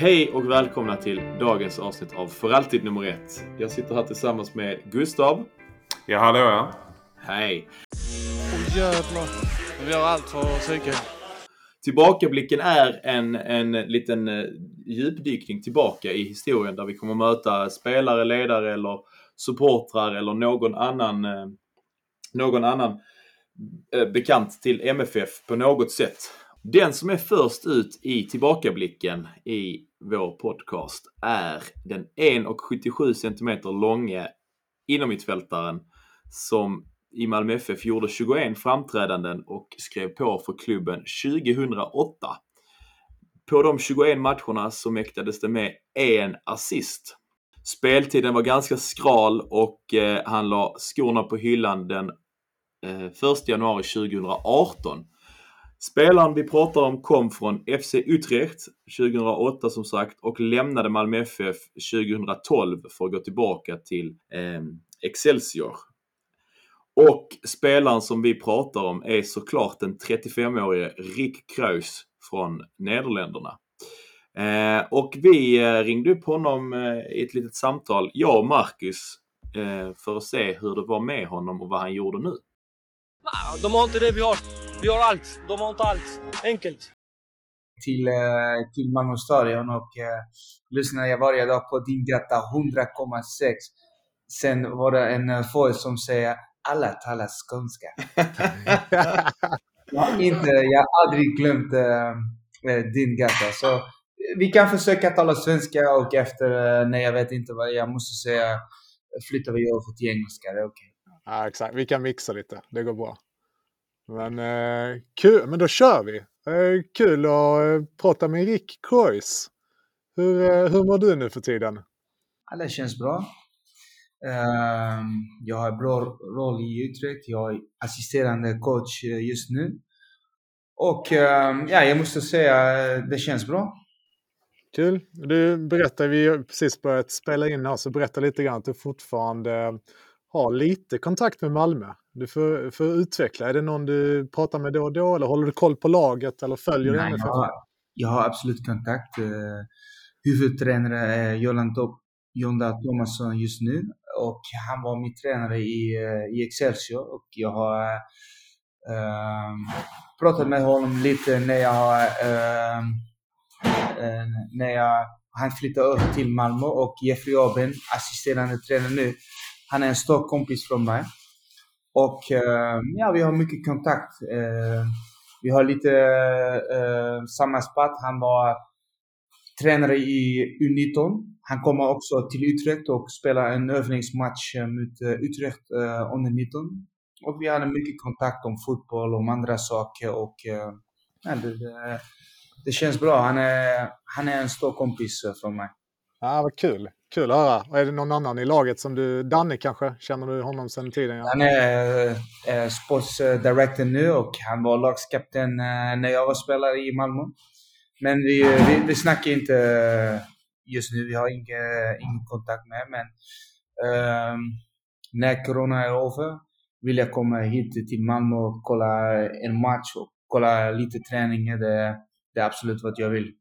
Hej och välkomna till dagens avsnitt av För alltid nummer ett. Jag sitter här tillsammans med Gustav. Ja, hallå ja. Hej. Åh jävlar. Vi gör allt för psyke. Tillbakablicken är en, en liten eh, djupdykning tillbaka i historien där vi kommer möta spelare, ledare eller supportrar eller någon annan, eh, någon annan eh, bekant till MFF på något sätt. Den som är först ut i tillbakablicken i vår podcast är den 1,77 cm långe inomhittfältaren som i Malmö FF gjorde 21 framträdanden och skrev på för klubben 2008. På de 21 matcherna så mäktades det med en assist. Speltiden var ganska skral och eh, han la skorna på hyllan den eh, 1 januari 2018. Spelaren vi pratar om kom från FC Utrecht 2008 som sagt och lämnade Malmö FF 2012 för att gå tillbaka till eh, Excelsior. Och spelaren som vi pratar om är såklart den 35-årige Rick Kraus från Nederländerna. Eh, och vi eh, ringde upp honom eh, i ett litet samtal, jag och Marcus, eh, för att se hur det var med honom och vad han gjorde nu. De har inte det vi har. Vi har allt. De har inte allt. Enkelt. till, eh, till Malmö stadion och eh, lyssnade jag varje dag på Din Gata 100,6. Sen var det en eh, folk som säger alla talar skånska. jag, har inte, jag har aldrig glömt eh, eh, Din Gata. Så vi kan försöka tala svenska och efter eh, när jag vet inte vad jag måste säga flyttar vi över till engelska. Det är okej. Ja, exakt. Vi kan mixa lite. Det går bra. Men eh, kul. Men då kör vi. Eh, kul att eh, prata med Rick Kreuz. Hur, eh, hur mår du nu för tiden? Alla känns bra. Ehm, jag har bra roll i Utrecht. Jag är assisterande coach eh, just nu. Och ehm, ja, jag måste säga eh, det känns bra. Kul. Du berättar, vi har precis börjat spela in här, så berätta lite grann att du fortfarande har lite kontakt med Malmö. Du får, får utveckla. Är det någon du pratar med då och då eller håller du koll på laget eller följer Nej, MFF? jag, har, jag har absolut kontakt. Uh, huvudtränare är Jolan Top, Jonda Thomasson just nu och han var min tränare i, eh, i Excelsior och jag har ehm, pratat med honom lite när jag eh, när jag, han flyttade över till Malmö och Jeffrey Aben, assisterande tränare nu, han är en stor kompis från mig. Och eh, ja, vi har mycket kontakt. Eh, vi har lite eh, samma spatt. Han var tränare i U19. Han kommer också till Utrecht och spelar en övningsmatch mot Utrecht under 19. Och vi hade mycket kontakt om fotboll och om andra saker och ja, det, det, det känns bra. Han är, han är en stor kompis för mig. Ja, vad kul. Kul att höra. Och är det någon annan i laget som du, Danne kanske? Känner du honom sedan tiden? Han är eh, sports eh, director nu och han var lagskapten eh, när jag var spelare i Malmö. Men vi, vi, vi snackar inte eh, just nu, vi har ingen, eh, ingen kontakt med men eh, när corona är över vill jag komma hit till Malmö och kolla en match och kolla lite träning. Det, det är absolut vad jag vill.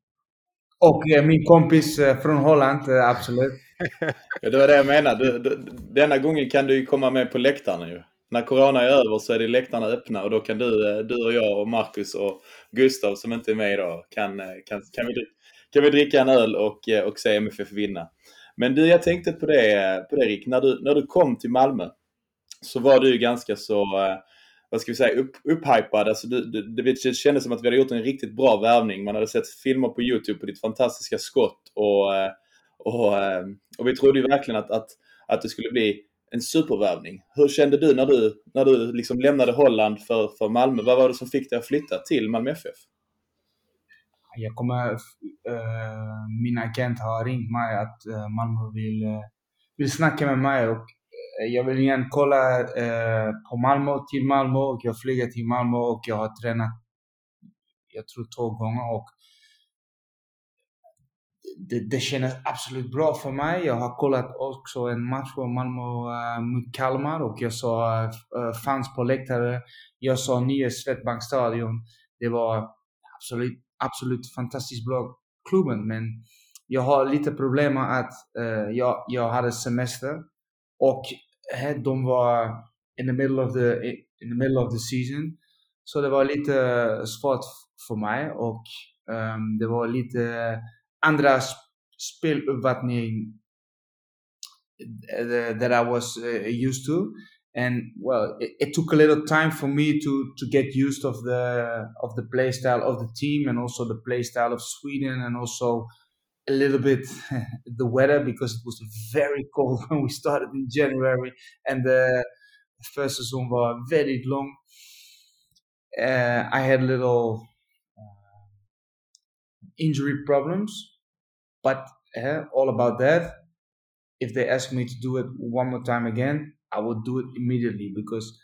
Och eh, min kompis eh, från Holland, eh, absolut. Ja, det var det jag menade. Du, du, denna gången kan du ju komma med på läktarna ju. När corona är över så är det läktarna öppna och då kan du, eh, du och jag och Marcus och Gustav som inte är med idag kan, eh, kan, kan, vi, kan vi dricka en öl och, eh, och se MFF vinna. Men du, jag tänkte på det, på det Rick. När du, när du kom till Malmö så var du ju ganska så, vad ska vi säga, upp, upphypad. Alltså det, det, det kändes som att vi hade gjort en riktigt bra värvning. Man hade sett filmer på YouTube på ditt fantastiska skott och, eh, och, eh, och vi trodde ju verkligen att, att, att det skulle bli en supervärvning. Hur kände du när du, när du liksom lämnade Holland för, för Malmö? Vad var det som fick dig att flytta till Malmö FF? Jag kommer, äh, min agent har ringt mig att Malmö vill, vill snacka med mig och Eh, jag vill igen kolla eh, på Malmö, till Malmö och jag flyger till Malmö och jag har tränat, jag tror två gånger och det, det kändes absolut bra för mig. Jag har kollat också en match på Malmö uh, mot Kalmar och jag såg uh, fans på läktare. Jag såg nya Swedbank stadion. Det var absolut, absolut fantastiskt bra klubben men jag har lite problem med att uh, jag, jag hade semester och de var in the middle of the, in the middle of the season. Så det var lite svårt för mig och um, det var lite andra speluppfattning that I was uh, used to and well it, it, took a little time for me to to get used of the of the play style of the team and also the play style of Sweden and also a little bit the weather because it was very cold when we started in January and the first season was very long. Uh, I had little uh, injury problems, but uh, all about that. If they ask me to do it one more time again, I would do it immediately because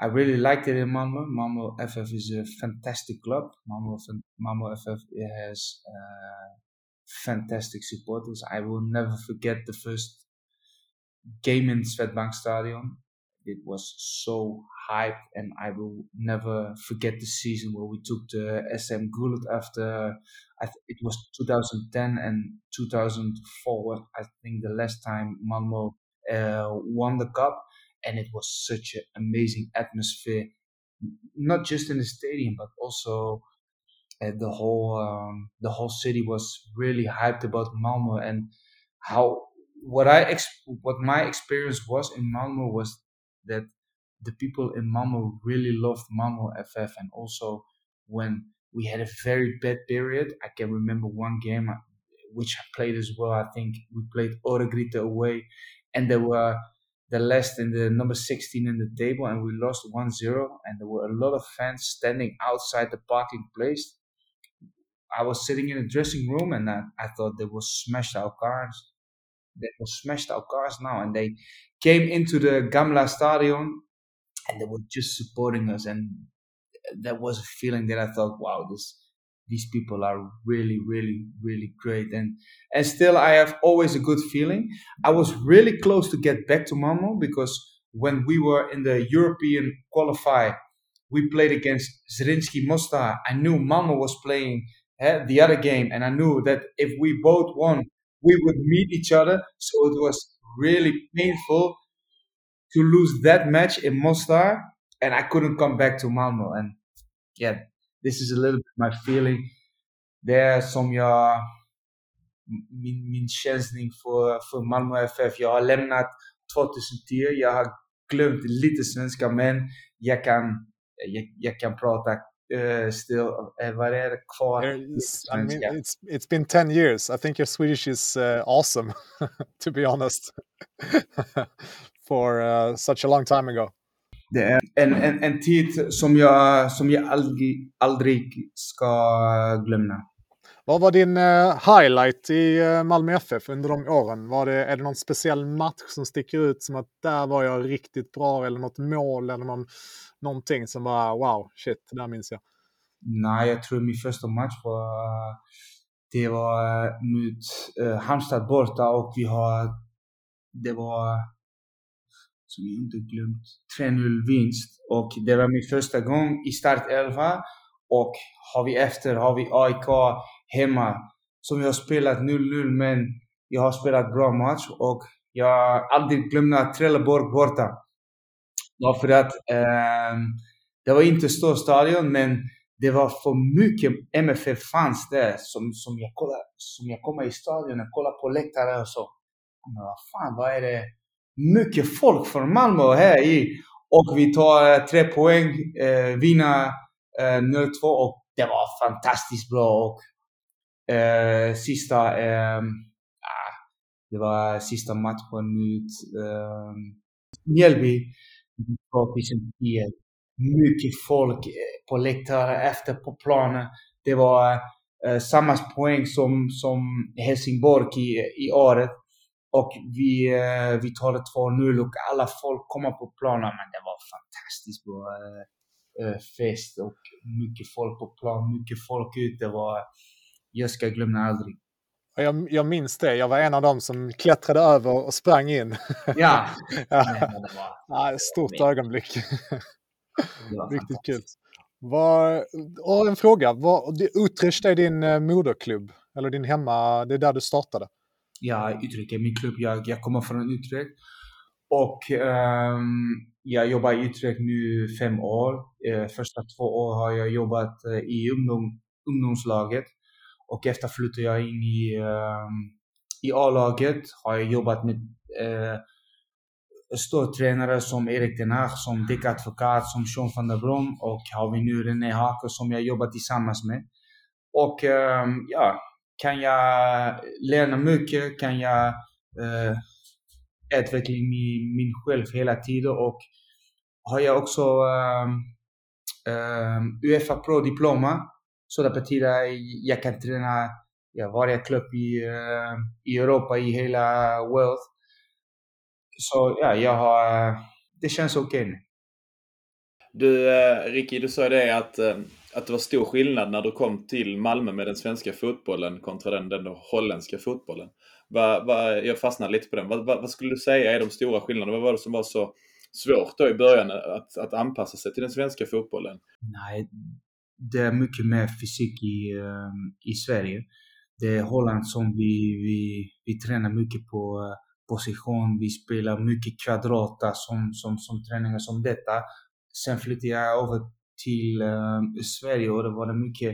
I really liked it in Malmo. Malmo FF is a fantastic club. Malmo, Malmo FF has uh, fantastic supporters. I will never forget the first game in Svetbank Stadion. It was so hyped, and I will never forget the season where we took the SM Gulut after it was 2010 and 2004. I think the last time Malmo uh, won the cup, and it was such an amazing atmosphere, not just in the stadium but also uh, the whole um, the whole city was really hyped about Malmo and how what I ex- what my experience was in Malmo was that the people in Malmo really loved Malmo FF and also when we had a very bad period I can remember one game uh, which I played as well I think we played Oregrita away and there were the last in the number 16 in the table and we lost 1-0 and there were a lot of fans standing outside the parking place I was sitting in the dressing room and I, I thought they will smash our cars. They will smash our cars now. And they came into the Gamla Stadion and they were just supporting us. And that was a feeling that I thought wow this these people are really really really great. And and still i have always a good feeling. I was really close to get back to Malmo because when we were in the european qualify we played against Zrinski Mostar. I knew Malmo was playing uh, the other game, and I knew that if we both won, we would meet each other. So it was really painful to lose that match in Mostar, and I couldn't come back to Malmo. And yeah, this is a little bit my feeling. Där som jag min, min känsling för, för Malmö FF. Jag har lämnat 2010. Jag har glömt lite svenska men jag kan, jag, jag kan prata uh, still. Är kvar? I mean, it's, it's been 10 years. I think your Swedish is uh, awesome, to be honest, for uh, such a long time ago. Det är en, en, en tid som jag, som jag aldrig, aldrig ska glömma. Vad var din eh, highlight i eh, Malmö FF under de åren? Var det, är det någon speciell match som sticker ut som att där var jag riktigt bra eller något mål eller någon, någonting som bara wow, shit, det där minns jag? Nej, jag tror min första match var det var eh, mot eh, Halmstad borta och vi har det var som jag inte glömt 3-0 vinst och det var min första gång i startelva och har vi efter har vi AIK hemma som jag har spelat 0-0 men jag har spelat bra match och jag har aldrig glömt Trelleborg borta. Därför att eh, det var inte stor stadion men det var för mycket MFF fans där som, som, jag kollade, som jag kom i stadion och kollade på läktare och så. Men vad fan, vad är det? Mycket folk från Malmö här i. Och vi tar eh, tre poäng, eh, vinner eh, 0-2 och det var fantastiskt bra. Och eh, sista, eh, det var sista matchen mot eh, Mjällby 2010. Mycket folk eh, på läktare efter på planen. Det var eh, samma poäng som, som Helsingborg i, i året. Och vi, eh, vi tar det 2-0 och alla folk kommer på planen. Men det var fantastiskt bra eh, fest och mycket folk på plan, mycket folk ute. Det var, jag ska glömma aldrig. Jag, jag minns det. Jag var en av dem som klättrade över och sprang in. Ja. ja. Var... ja stort ögonblick. Riktigt kul. Vad, och en fråga. Vad, Utrecht är din moderklubb. Eller din hemma, det är där du startade? Ja, Utrecht är min klubb. Jag, jag kommer från Utrecht. Och um, jag jobbar i Utrecht nu fem år. Uh, första två år har jag jobbat uh, i ungdom, ungdomslaget. Och efter flyttade jag in i, ehm, i A-laget. Har jag jobbat med uh, stortränare som Erik Den Haag, som Dick Advokat, som Sean van der Brom och har vi nu René Hake som jag jobbar tillsammans med. Och um, ja, kan jag lära mycket, kan jag uh, utveckla min, min själv hela tiden och har jag också um, Uefa Pro-diploma. Så det betyder att jag kan träna ja, varje klubb i, i Europa, i hela world. Så ja, jag har, det känns okej okay nu. Du, eh, Ricky, du sa det att, eh, att det var stor skillnad när du kom till Malmö med den svenska fotbollen kontra den, den holländska fotbollen. Va, va, jag fastnade lite på den. Va, vad skulle du säga är de stora skillnaderna? Vad var det som var så svårt då i början att, att anpassa sig till den svenska fotbollen? Nej, det är mycket mer fysik i, ehm, i Sverige. Det är Holland som vi, vi, vi tränar mycket på uh, position. Vi spelar mycket kvadrata som, som, som träningar som detta. Sen flyttade jag över till uh, Sverige och det var det mycket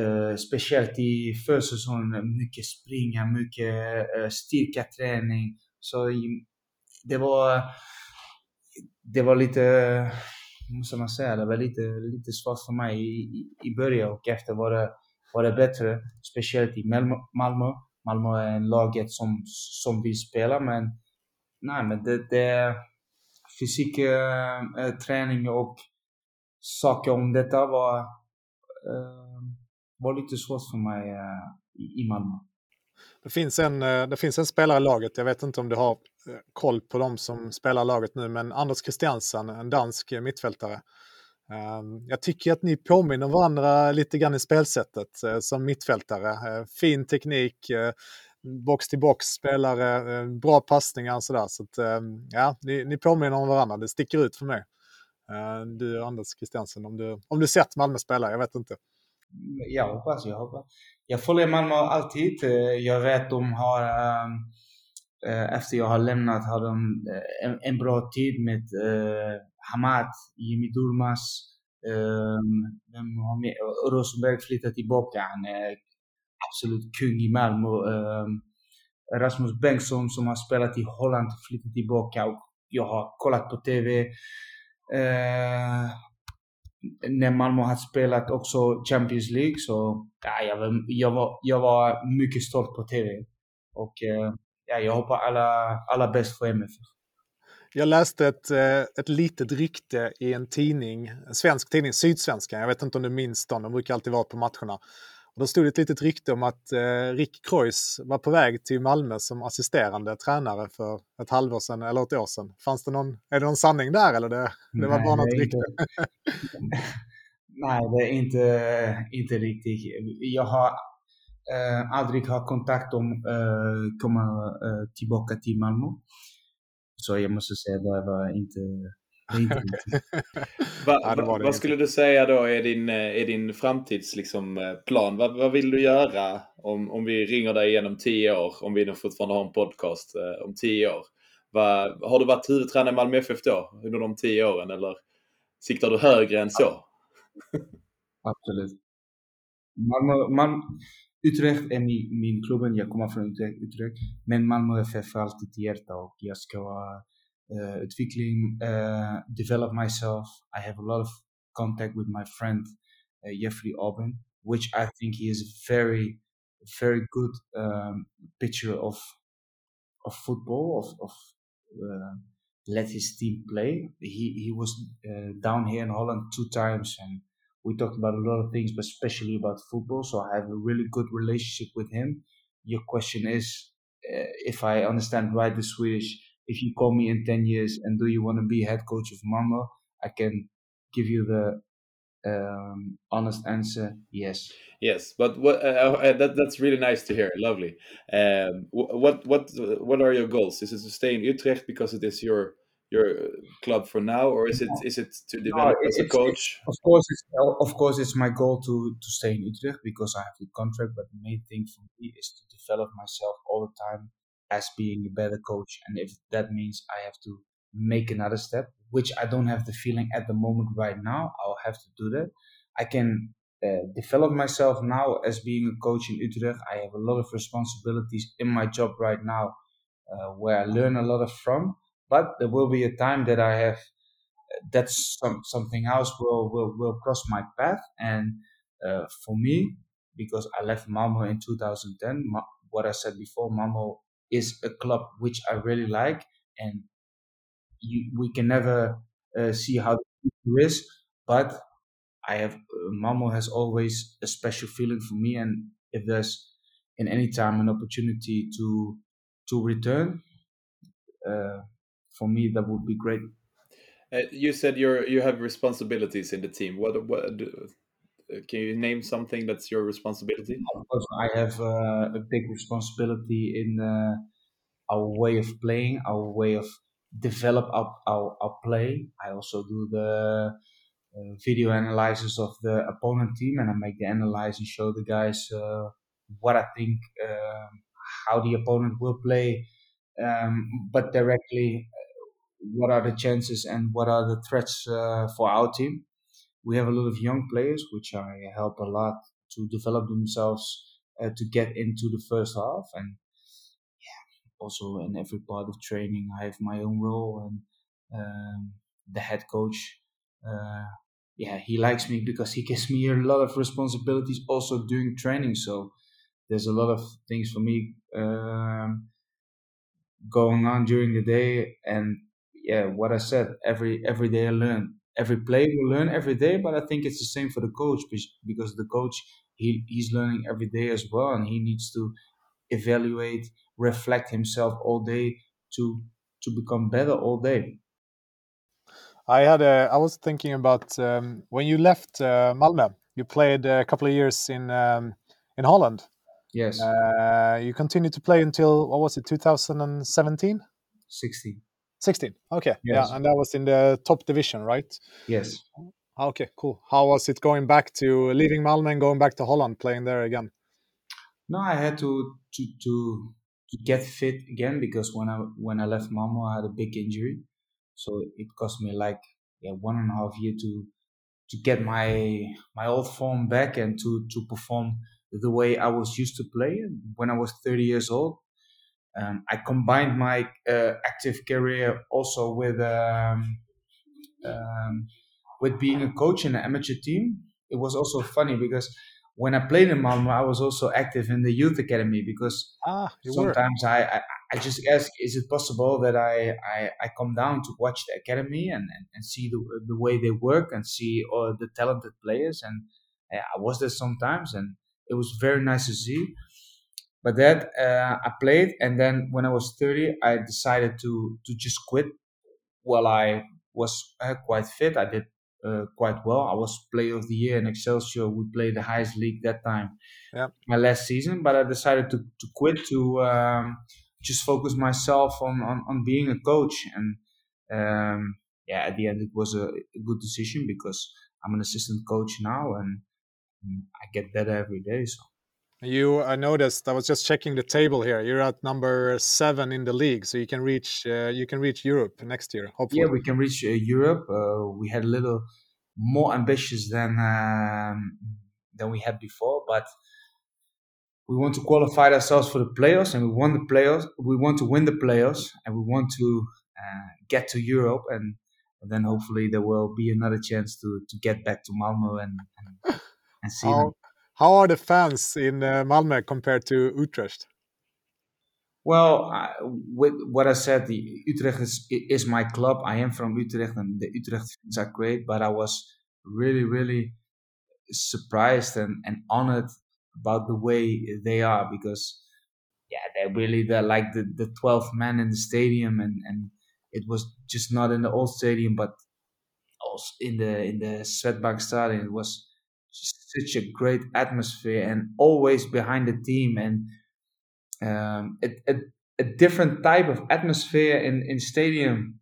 uh, speciellt i försäsongen, mycket springa, mycket uh, styrkaträning. Så i, det var det var lite, måste man säga, det var lite, lite svårt för mig i, i början och efter var det, var det bättre. Speciellt i Malmö. Malmö är en laget som, som vill spela men nej men det, det fysik, äh, träning och saker om detta var, äh, var lite svårt för mig äh, i, i Malmö. Det finns, en, eh, det finns en spelare i laget, jag vet inte om du har eh, koll på dem som spelar laget nu, men Anders Christiansen, en dansk eh, mittfältare. Ehm, jag tycker att ni påminner varandra lite grann i spelsättet som mittfältare. Fin teknik, box till box spelare, bra passningar och sådär. Så att, ehm, ja, ni, ni påminner om varandra, det sticker ut för mig. Ehm, du Anders Christiansen, om du, om du sett Malmö spela, jag vet inte. Jag hoppas, jag hoppas. Jag följer Malmö alltid. Eh, jag vet de har, ehm, eh, efter jag har lämnat, har de eh, en, en bra tid med Hamad, Jimmy Durmas, ehm, Rosenberg flyttar tillbaka. Han är absolut kung i Malmö. Ehm, Rasmus Bengtsson som har spelat i Holland flyttar tillbaka och jag har kollat på TV. När Malmö har spelat också Champions League så ja, jag, var, jag, var, jag var mycket stolt på TV. Och eh, ja, jag hoppas alla, alla bäst för MFF. Jag läste ett, eh, ett litet rykte i en tidning, en svensk tidning, Sydsvenskan. Jag vet inte om du minns dem, de brukar alltid vara på matcherna. Och då stod det ett litet rykte om att eh, Rick Kreuz var på väg till Malmö som assisterande tränare för ett halvår sedan eller ett år sedan. Fanns det någon, är det någon sanning där eller det, det var bara något rykte? Nej, det är inte, inte riktigt. Jag har eh, aldrig haft kontakt om att eh, komma eh, tillbaka till Malmö. Så jag måste säga att det var inte va, va, vad skulle du säga då är din, eh, är din framtidsplan? Liksom, eh, vad, vad vill du göra om, om vi ringer dig igen om tio år? Om vi fortfarande har en podcast eh, om tio år. Va, har du varit huvudtränare i Malmö FF då under de tio åren eller siktar du högre än så? Absolut. Malmö, Malmö, Utrecht är min, min klubben, jag kommer från Utrecht. Men Malmö FF är alltid i hjärta och jag ska uh, uh, develop myself. I have a lot of contact with my friend uh, Jeffrey Aubin, which I think he is a very, very good um, picture of of football, of, of uh, let his team play. He he was down here in Holland two times and we talked about a lot of things, but especially about football. So I have a really good relationship with him. Your question is, if I understand right, the Swedish, if you call me in 10 years and do you want to be head coach of Malmo, I can give you the um, honest answer, yes. Yes, but what uh, uh, that that's really nice to hear. Lovely. Um, what what what are your goals? Is it to stay in Utrecht because it is your your club for now, or is it is it to develop no, as a coach? Of course, it's, of course, it's my goal to to stay in Utrecht because I have the contract. But the main thing for me is to develop myself all the time as being a better coach, and if that means I have to make another step, which I don't have the feeling at the moment right now, I'll have to do that. I can uh, develop myself now as being a coach in Utrecht. I have a lot of responsibilities in my job right now uh, where I learn a lot of from. But there will be a time that I have that's some, something else will, will will cross my path. And uh, for me, because I left Malmo in 2010, what I said before, Malmo is a club which I really like, and you, we can never uh, see how the future is. But I have uh, Malmo has always a special feeling for me, and if there's in any time an opportunity to to return, uh, for me that would be great. Uh, you said you're you have responsibilities in the team. What what can you name something that's your responsibility? Of course, I have uh, a big responsibility in uh, our way of playing, our way of develop our, our, our play. I also do the uh, video analysis of the opponent team, and I make the analysis and show the guys uh, what I think, uh, how the opponent will play, um, but directly what are the chances and what are the threats uh, for our team. We have a lot of young players, which I help a lot to develop themselves uh, to get into the first half. And yeah, also in every part of training, I have my own role and um, the head coach. Uh, yeah, he likes me because he gives me a lot of responsibilities also during training. So there's a lot of things for me um, going on during the day. And yeah, what I said, every every day I learn. Every player will learn every day, but I think it's the same for the coach because the coach he, he's learning every day as well, and he needs to evaluate, reflect himself all day to to become better all day. I had a, I was thinking about um, when you left uh, Malmö. You played a couple of years in um, in Holland. Yes. Uh, you continued to play until what was it, 2017? 16. 16. Okay. Yes. Yeah, and that was in the top division, right? Yes. Ah, okay, cool. How was it going back to leaving Malmö and going back to Holland, playing there again? No, I had to to to, to get fit again because when I when I left Malmö, I had a big injury so it cost me like yeah, one and a half year to to get my my old form back and to to perform the way I was used to play when I was 30 years old. Um, I combined my uh, active career also with um, um, with being a coach in an amateur team. It was also funny because when I played in Malmo, I was also active in the youth academy because ah, sometimes I, I, I just ask, is it possible that I, I, I come down to watch the academy and, and, and see the, the way they work and see all the talented players? And yeah, I was there sometimes and it was very nice to see. But that uh, I played, and then when I was 30, I decided to to just quit. While I was uh, quite fit, I did uh, quite well. I was player of the year in Excelsior. We played the highest league that time. Yeah. My last season, but I decided to, to quit to um, just focus myself on, on, on being a coach. And um, yeah, at the end, it was a, a, good decision because I'm an assistant coach now and, and I get better every day. So. You, I noticed. I was just checking the table here. You're at number seven in the league, so you can reach. Uh, you can reach Europe next year. Hopefully. Yeah, we can reach uh, Europe. Uh, we had a little more ambitious than um, than we had before, but we want to qualify ourselves for the playoffs, and we want the playoffs. We want to win the playoffs, and we want to uh, get to Europe, and, and, then hopefully there will be another chance to to get back to Malmo and and, and see them. How are the fans in uh, Malmö compared to Utrecht? Well, I, with what I said, the Utrecht is, is my club. I am from Utrecht, and the Utrecht fans are great. But I was really, really surprised and, and honored about the way they are because, yeah, they're really the like the the twelfth man in the stadium, and and it was just not in the old stadium, but also in the in the Swedbank Stadium. It was such a great atmosphere and always behind the team and um, a, a, a, different type of atmosphere in, in stadium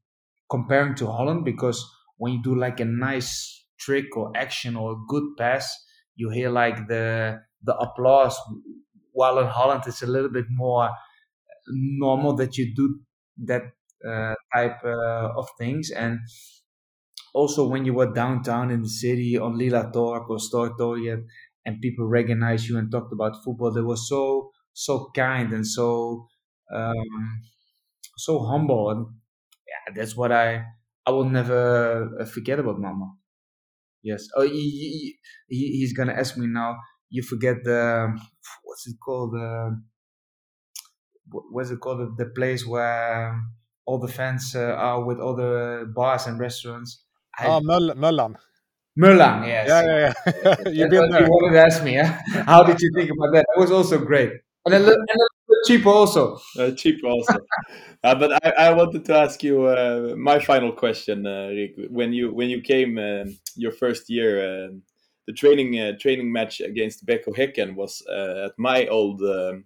comparing to Holland because when you do like a nice trick or action or a good pass, you hear like the the applause. While in Holland, it's a little bit more normal that you do that uh, type uh, of things. And also, when you were downtown in the city on Lila Tork or Stortorget, and people recognized you and talked about football, they were so so kind and so um, so humble. And yeah, that's what I I will never uh, forget about Mama. Yes. Oh, he, he, he's gonna ask me now. You forget the what's it called? What's it called? The, place where all the fans uh, are with all the bars and restaurants. I, oh, Möll- Möllan. Möllan, yes. Yeah, yeah, yeah. You've been there. You wanted to ask me, yeah? How did you think about that? That was also great. And a little, and a little cheap also. Uh, cheap also. uh, but I, I wanted to ask you uh, my final question, uh, Rick. When you when you came um, your first year, um, the training uh, training match against Beko Hecken was uh, at my old um,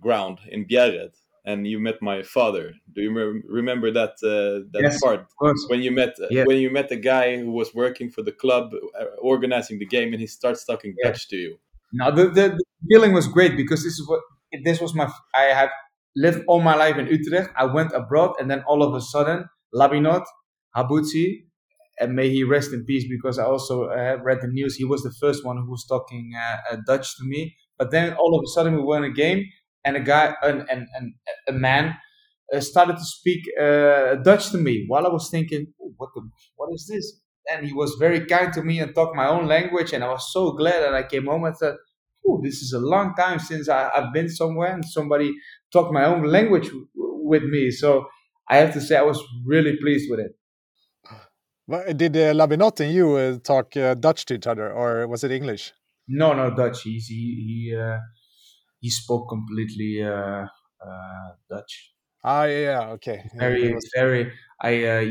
ground in Bjärred and you met my father. Do you re- remember that uh, that yes, part when you met yeah. when you met a guy who was working for the club, uh, organizing the game, and he starts talking yeah. Dutch to you? Now the, the, the feeling was great because this is what this was my I have lived all my life in Utrecht. I went abroad, and then all of a sudden, Labinot, Habutsi, and may he rest in peace because I also uh, read the news. He was the first one who was talking uh, Dutch to me. But then all of a sudden, we won a game and a guy and and, and a man uh, started to speak uh, Dutch to me while I was thinking, what the, what is this? And he was very kind to me and talked my own language, and I was so glad. And I came home and said, "Oh, this is a long time since I, have been somewhere and somebody talked my own language w- with me." So I have to say, I was really pleased with it. Did uh, Labinot and you uh, talk uh, Dutch to each other, or was it English? No, no Dutch. He's, he he uh, he spoke completely uh, uh, Dutch. Ah, yeah, okay. Very, yeah, very. I uh,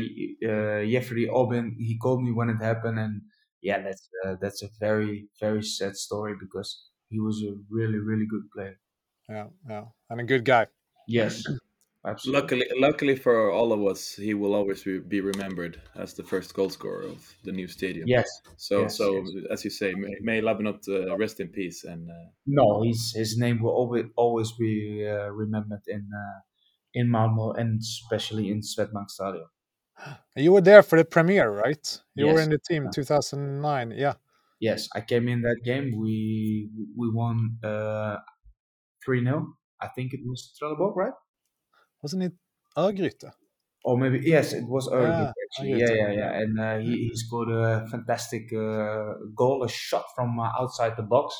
uh, Jeffrey Albin. He called me when it happened, and yeah, that's uh, that's a very very sad story because he was a really really good player. Yeah, yeah, and a good guy. Yes. Absolutely. Luckily, luckily for all of us, he will always be remembered as the first goal scorer of the new stadium. Yes. So, yes, so yes. as you say, may, may Labinot uh, rest in peace. And uh, no, his his name will always always be uh, remembered in uh, in Malmo and especially in Swedbank Stadium. You were there for the premiere, right? You yes. were in the team 2009. Yeah. Yes, I came in that game. We we won uh, three 0 I think it was Trelleborg, right? Wasn't it Örgryte? Or maybe yes, it was Örgryte Yeah, actually. Yeah, yeah, yeah. And uh, he, he scored a fantastic uh, goal, a shot from uh, outside the box,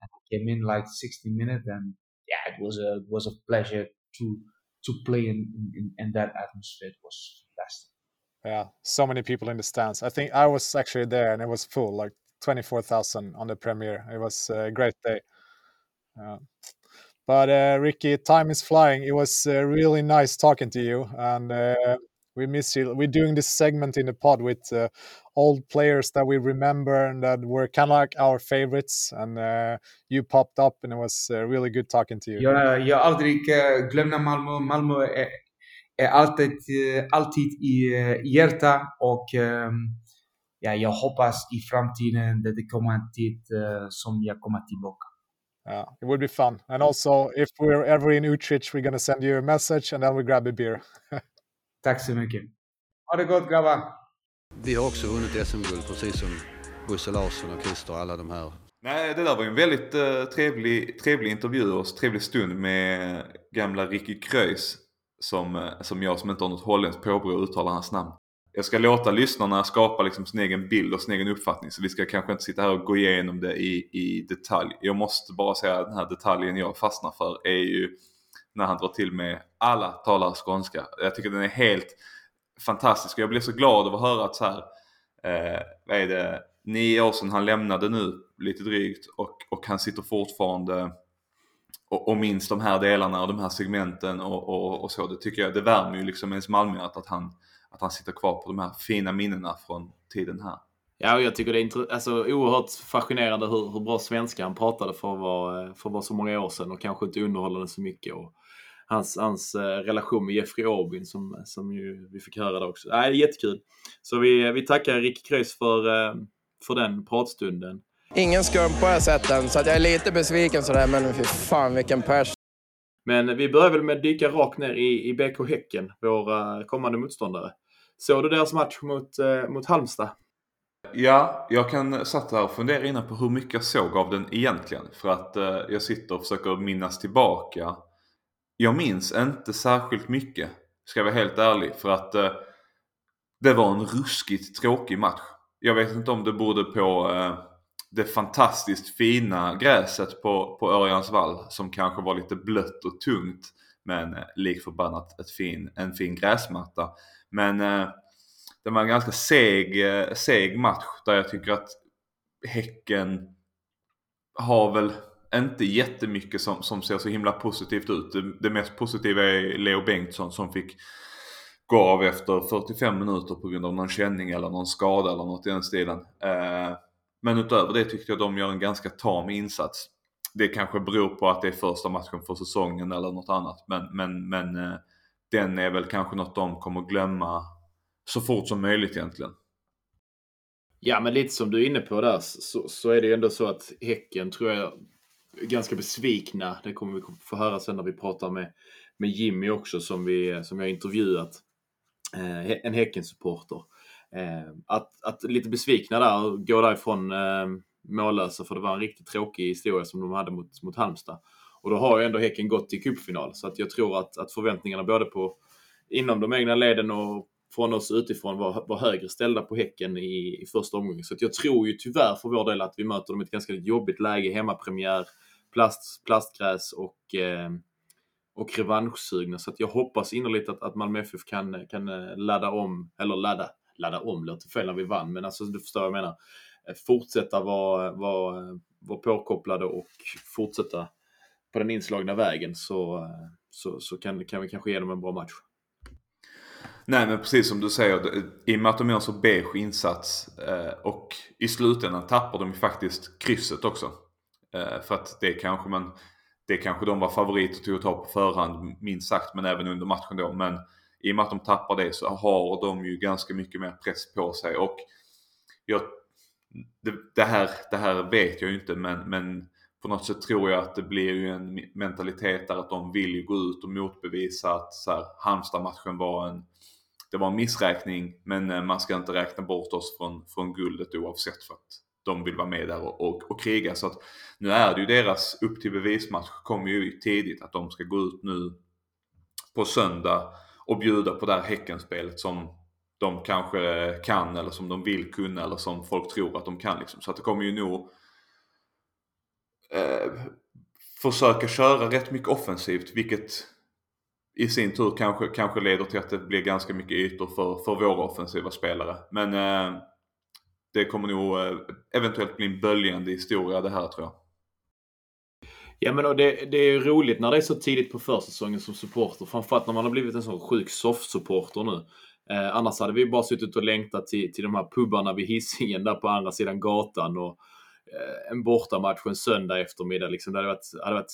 and he came in like 60 minutes. And yeah, it was a it was a pleasure to to play in in, in that atmosphere. It was fantastic. Yeah, so many people in the stands. I think I was actually there, and it was full, like twenty four thousand on the premiere. It was a great day. Uh, but uh, Ricky, time is flying. It was uh, really nice talking to you, and uh, we miss you. We're doing this segment in the pod with uh, old players that we remember and that were kind of like our favorites. And uh, you popped up, and it was uh, really good talking to you. Ja, ja Aldrik, uh, glöm när Malmö. Malmö är, alltid, uh, alltid i uh, hjärta och um, ja, jag hoppas i framtiden att det kommer en tid som jag kommer tillbaka. Yeah, it would be fun. And also, if we're ever in Utrecht, we're going to send you a message and then we grab a beer. Tack så mycket. Ha det gott grabbar! Vi har också vunnit SM-guld precis som Bosse Larsson och Christer och alla de här. Nej, det där var ju en väldigt uh, trevlig, trevlig intervju och trevlig stund med gamla Ricky Kreuz som, uh, som jag som inte har något holländskt påbrå uttalar hans namn. Jag ska låta lyssnarna skapa liksom sin egen bild och sin egen uppfattning så vi ska kanske inte sitta här och gå igenom det i, i detalj. Jag måste bara säga att den här detaljen jag fastnar för är ju när han drar till med alla talar skånska. Jag tycker den är helt fantastisk och jag blir så glad av att höra att så här, eh, vad är det, nio år sedan han lämnade nu, lite drygt, och, och han sitter fortfarande och, och minns de här delarna och de här segmenten och, och, och så. Det tycker jag, det värmer ju liksom ens Malmö att han, att han sitter kvar på de här fina minnena från tiden här. Ja, och jag tycker det är intre- alltså, oerhört fascinerande hur, hur bra svenska han pratade för att, vara, för att vara så många år sedan och kanske inte underhållande så mycket. Och hans, hans relation med Jeffrey Aubin som, som ju vi fick höra där också. Nej, jättekul. Så vi, vi tackar Rick Kreuz för, för den pratstunden. Ingen skum på jag sett den, så att jag är lite besviken sådär, men fy fan vilken pers. Men vi börjar väl med att dyka rakt ner i, i BK Häcken, våra kommande motståndare. Såg du deras match mot, eh, mot Halmstad? Ja, jag kan satt här och fundera innan på hur mycket jag såg av den egentligen. För att eh, jag sitter och försöker minnas tillbaka. Jag minns inte särskilt mycket, ska jag vara helt ärlig. För att eh, det var en ruskigt tråkig match. Jag vet inte om det berodde på eh, det fantastiskt fina gräset på, på Örjansvall som kanske var lite blött och tungt. Men eh, lik likförbannat ett fin, en fin gräsmatta. Men eh, det var en ganska seg, eh, seg match där jag tycker att Häcken har väl inte jättemycket som, som ser så himla positivt ut. Det, det mest positiva är Leo Bengtsson som fick gå av efter 45 minuter på grund av någon känning eller någon skada eller något i den stilen. Eh, men utöver det tyckte jag de gör en ganska tam insats. Det kanske beror på att det är första matchen för säsongen eller något annat. Men, men, men eh, den är väl kanske något de kommer glömma så fort som möjligt egentligen. Ja, men lite som du är inne på där så, så är det ju ändå så att Häcken tror jag är ganska besvikna. Det kommer vi få höra sen när vi pratar med, med Jimmy också som, vi, som jag har intervjuat. Eh, en Häcken-supporter. Eh, att, att lite besvikna där och gå därifrån eh, mållösa för det var en riktigt tråkig historia som de hade mot, mot Halmstad. Och då har ju ändå Häcken gått till cupfinal så att jag tror att, att förväntningarna både på inom de egna leden och från oss utifrån var, var högre ställda på Häcken i, i första omgången. Så jag tror ju tyvärr för vår del att vi möter dem i ett ganska jobbigt läge. Hemmapremiär, plast, plastgräs och, eh, och revanschsugna. Så att jag hoppas innerligt att, att Malmö FF kan, kan eh, ladda om, eller ladda, ladda om låter fel när vi vann, men alltså du förstår vad jag menar. Eh, fortsätta vara, vara, vara påkopplade och fortsätta på den inslagna vägen så, eh, så, så kan, kan vi kanske ge dem en bra match. Nej men precis som du säger, i och med att de gör en så beige insats eh, och i slutändan tappar de ju faktiskt krysset också. För att det kanske man, det kanske de var favoriter till att ta på förhand minst sagt, men även under matchen då. Men i och med att de tappar det så har de ju ganska mycket mer press på sig. Och jag, det, det här, det här vet jag ju inte men, men på något sätt tror jag att det blir ju en mentalitet där att de vill ju gå ut och motbevisa att så här, Halmstad-matchen var en det var en missräkning men eh, man ska inte räkna bort oss från, från guldet oavsett för att de vill vara med där och, och, och kriga. Så att nu är det ju deras upp till bevismatch kommer ju tidigt att de ska gå ut nu på söndag och bjuda på det här Häckenspelet som de kanske kan eller som de vill kunna eller som folk tror att de kan. Liksom. Så att det kommer ju nog eh, försöka köra rätt mycket offensivt vilket i sin tur kanske, kanske leder till att det blir ganska mycket ytor för, för våra offensiva spelare. Men eh, det kommer nog eh, eventuellt bli en böljande historia det här tror jag. Ja men och det, det är ju roligt när det är så tidigt på försäsongen som supporter. Framförallt när man har blivit en sån sjuk soft-supporter nu. Eh, annars hade vi bara suttit och längtat till, till de här pubarna vid Hisingen där på andra sidan gatan och eh, en bortamatch en söndag eftermiddag. Liksom. Det hade varit, hade varit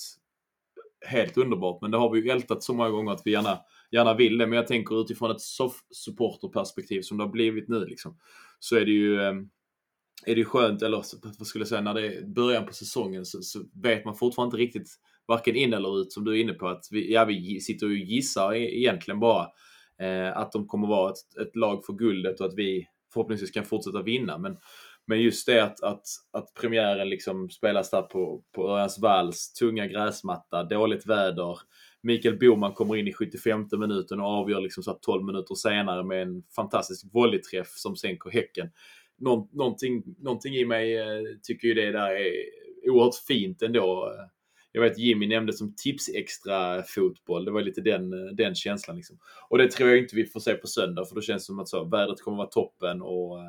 helt underbart. Men det har vi ju ältat så många gånger att vi gärna, gärna vill det. Men jag tänker utifrån ett soft-supporter-perspektiv som det har blivit nu liksom, så är det ju eh, är det skönt, eller vad skulle jag säga, när det är början på säsongen så, så vet man fortfarande inte riktigt varken in eller ut som du är inne på. Att vi, ja, vi sitter och gissar e-, egentligen bara Eh, att de kommer vara ett, ett, lag för guldet och att vi förhoppningsvis kan fortsätta vinna. Men, men just det att, att, att premiären liksom spelas där på, på Örjansvalls tunga gräsmatta, dåligt väder. Mikael Boman kommer in i 75 minuten och avgör liksom så 12 minuter senare med en fantastisk volleyträff som sänker Häcken Någon, någonting, någonting i mig eh, tycker ju det där är oerhört fint ändå. Eh, jag vet Jimmy nämnde som tips extra fotboll. Det var lite den, den känslan. Liksom. Och det tror jag inte vi får se på söndag för då känns det som att så, vädret kommer vara toppen och, eh,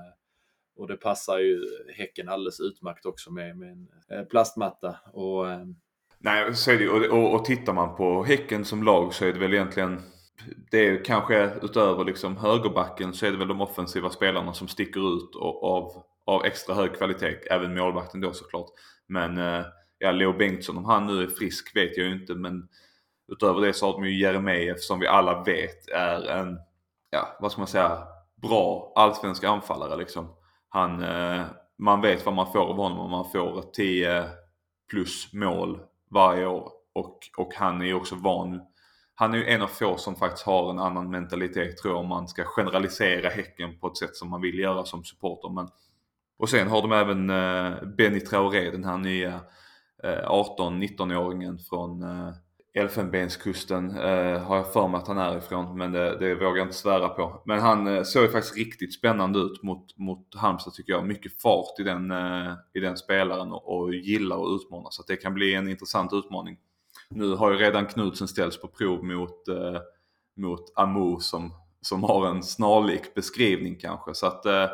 och det passar ju Häcken alldeles utmärkt också med, med en eh, plastmatta. Och, eh, Nej, så är det och, och, och tittar man på Häcken som lag så är det väl egentligen det är kanske utöver liksom högerbacken så är det väl de offensiva spelarna som sticker ut av, av extra hög kvalitet. Även målvakten då såklart. Men eh, ja, Leo Bengtsson, om han nu är frisk vet jag ju inte. Men utöver det så har de ju Jeremejeff som vi alla vet är en, ja vad ska man säga, bra allsvensk anfallare liksom. Han, eh, man vet vad man får av honom om man får 10 plus mål varje år. Och, och han är ju också van. Han är ju en av få som faktiskt har en annan mentalitet tror jag om man ska generalisera Häcken på ett sätt som man vill göra som supporter. Men, och sen har de även eh, Benny Traoré, den här nya Eh, 18-19-åringen från eh, Elfenbenskusten eh, har jag för mig att han är ifrån men det, det vågar jag inte svära på. Men han eh, såg ju faktiskt riktigt spännande ut mot, mot Halmstad tycker jag. Mycket fart i den, eh, i den spelaren och, och gillar att utmana så att det kan bli en intressant utmaning. Nu har ju redan Knutsen ställts på prov mot, eh, mot Amo som, som har en snarlik beskrivning kanske. Så att eh,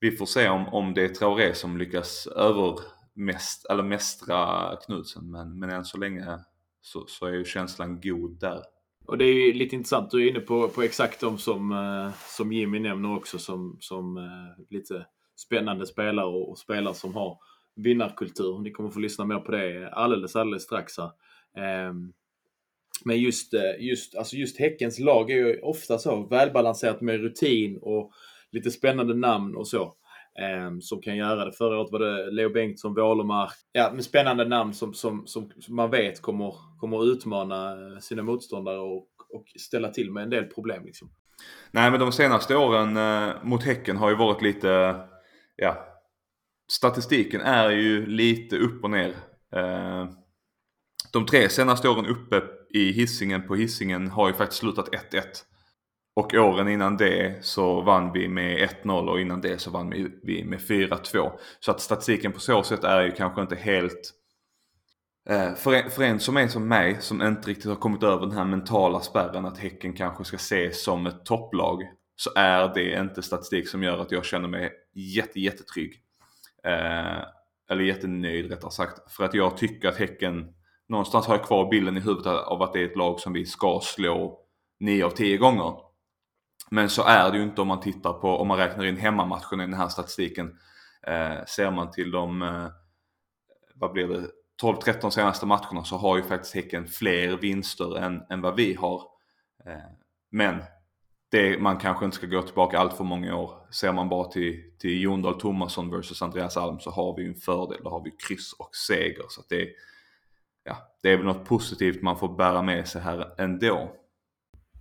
vi får se om, om det är Traoré som lyckas över övermäst, eller mästra Knutsen men, men än så länge så, så är ju känslan god där. Och det är ju lite intressant, du är inne på, på exakt de som, eh, som Jimmy nämner också som, som eh, lite spännande spelare och, och spelare som har vinnarkultur. Ni kommer få lyssna mer på det alldeles, alldeles strax här. Ehm, men just, eh, just, alltså just Häckens lag är ju ofta så välbalanserat med rutin och lite spännande namn och så. Ehm, som kan göra det. Förra året var det Leo Bengtsson, Wålemark. Ja, med spännande namn som, som, som, man vet kommer, kommer utmana eh, sina motståndare och, och ställa till med en del problem. Liksom. Nej men de senaste åren eh, mot Häcken har ju varit lite, ja, statistiken är ju lite upp och ner. Eh, de tre senaste åren uppe i hissingen på hissingen har ju faktiskt slutat 1-1. Och åren innan det så vann vi med 1-0 och innan det så vann vi med 4-2. Så att statistiken på så sätt är ju kanske inte helt... Eh, för en, för en som är som mig som inte riktigt har kommit över den här mentala spärren att Häcken kanske ska ses som ett topplag. Så är det inte statistik som gör att jag känner mig jätte, jättetrygg. Eh, eller jättenöjd rättare sagt. För att jag tycker att Häcken, någonstans har jag kvar bilden i huvudet av att det är ett lag som vi ska slå 9 av 10 gånger. Men så är det ju inte om man tittar på, om man räknar in hemmamatchen i den här statistiken. Eh, ser man till de, eh, vad blir det, 12-13 senaste matcherna så har ju faktiskt Häcken fler vinster än, än vad vi har. Eh, men det, man kanske inte ska gå tillbaka allt för många år. Ser man bara till, till Jon Dahl Tomasson versus Andreas Alm så har vi ju en fördel. Då har vi kryss och seger. Så att det, ja, det är väl något positivt man får bära med sig här ändå.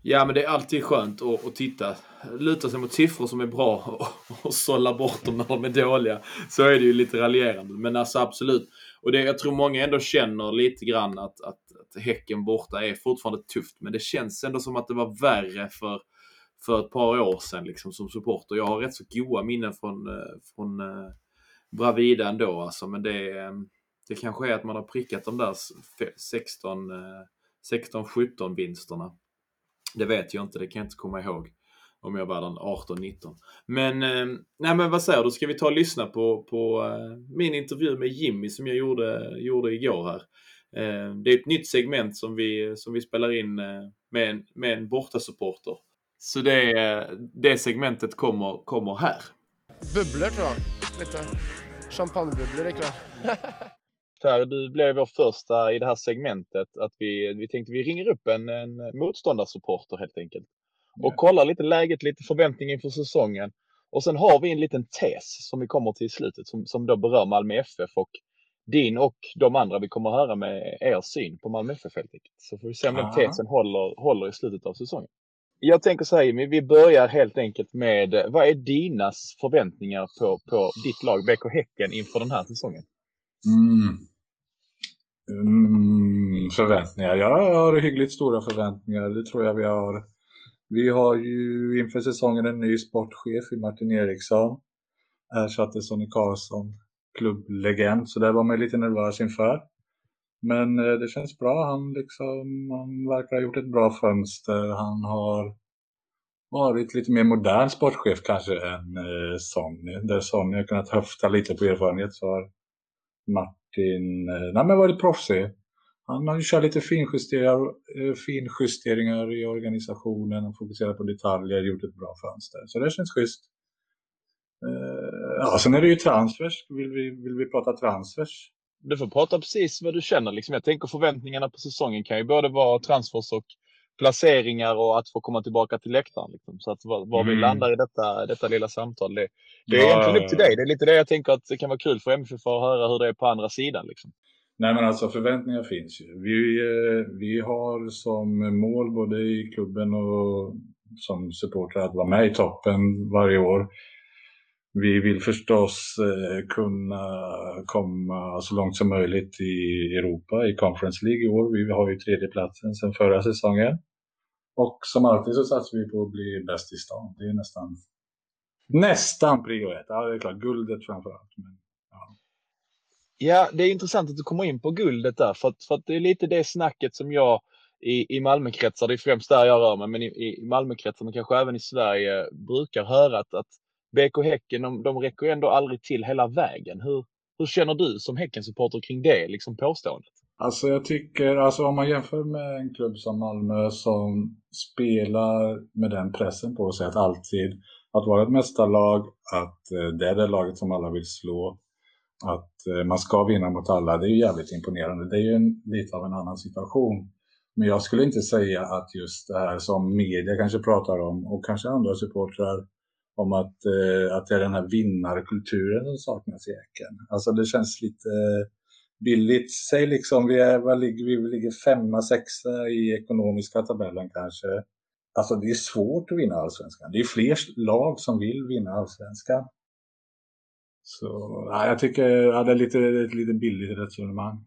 Ja, men det är alltid skönt att, att titta. Luta sig mot siffror som är bra och, och sålla bort dem när de är dåliga. Så är det ju lite raljerande. Men alltså absolut. Och det, jag tror många ändå känner lite grann att, att, att Häcken borta är fortfarande tufft. Men det känns ändå som att det var värre för, för ett par år sedan liksom, som supporter. Jag har rätt så goa minnen från, eh, från eh, Bravida ändå. Alltså, men det, ehm, det kanske är att man har prickat de där 16, 16-17 eh, vinsterna. Det vet jag inte, det kan jag inte komma ihåg. Om jag var den 18-19. Men, eh, nej men vad säger du, ska vi ta och lyssna på, på eh, min intervju med Jimmy som jag gjorde, gjorde igår här. Eh, det är ett nytt segment som vi, som vi spelar in eh, med, en, med en bortasupporter. Så det, det segmentet kommer, kommer här. Bubblor tror jag. Lite champagnebubblor är Per, du blev vår första i det här segmentet. Att vi, vi tänkte vi ringer upp en, en motståndarsupporter helt enkelt. Och kollar lite läget, lite förväntningar inför säsongen. Och sen har vi en liten tes som vi kommer till i slutet som, som då berör Malmö FF och din och de andra vi kommer att höra med er syn på Malmö FF helt enkelt. Så får vi se om den tesen håller, håller i slutet av säsongen. Jag tänker så här vi börjar helt enkelt med vad är dinas förväntningar på, på ditt lag BK Häcken inför den här säsongen? Mm. Mm, förväntningar. Jag har hyggligt stora förväntningar. Det tror jag vi har. Vi har ju inför säsongen en ny sportchef i Martin Eriksson. Ersatte Sonny Karlsson, klubblegend. Så det var man lite nervös inför. Men eh, det känns bra. Han, liksom, han verkar ha gjort ett bra fönster. Han har varit lite mer modern sportchef kanske än eh, Sonny. Där Sonny har kunnat höfta lite på erfarenhet så har Martin eh, nej, men varit proffsig. Han har ju kört lite finjusteringar, eh, finjusteringar i organisationen och fokuserat på detaljer, gjort ett bra fönster. Så det känns schysst. Eh, ja, sen är det ju transfers. Vill vi, vill vi prata transfers du får prata precis vad du känner. Liksom. Jag tänker förväntningarna på säsongen kan ju både vara transfers och placeringar och att få komma tillbaka till läktaren. Liksom. Så att var, vi Mm. landar i detta, detta lilla samtal, det, det är Ja, egentligen upp till dig. Det är lite det jag tänker att det kan vara kul för MFF att höra hur det är på andra sidan. Liksom. Nej men alltså förväntningar finns ju. Vi, eh, vi har som mål både i klubben och som supporter att vara med i toppen varje år. Vi vill förstås eh, kunna komma så långt som möjligt i Europa i Conference League i år. Vi har ju tredjeplatsen sedan förra säsongen. Och som alltid så satsar vi på att bli bäst i stan. Det är nästan nästan prio ett. Ja, det är klart, guldet framför allt. Men, Ja, det är intressant att du kommer in på guldet där, för att, för att det är lite det snacket som jag i, i Malmökretsar, det är främst där jag rör mig, men i, i Malmökretsar, men kanske även i Sverige, brukar höra att, att BK Häcken, de, de räcker ändå aldrig till hela vägen. Hur, hur känner du som Häckensupporter kring det liksom påståendet? Alltså jag tycker, alltså om man jämför med en klubb som Malmö som spelar med den pressen på sig att alltid, att vara ett mästarlag, att eh, det är det laget som alla vill slå, att eh, man ska vinna mot alla, det är ju jävligt imponerande. Det är ju en, lite av en annan situation. Men jag skulle inte säga att just det här som media kanske pratar om och kanske andra supportrar om att, eh, att det är den här vinnarkulturen som saknas i Häcken. Alltså det känns lite billigt. Säg liksom, vi, är, vad ligger, vi ligger femma, sexa i ekonomiska tabellen kanske. Alltså det är svårt att vinna allsvenskan. Det är fler lag som vill vinna allsvenskan. Så ja, jag tycker ja, det är lite, ett lite billigt resonemang.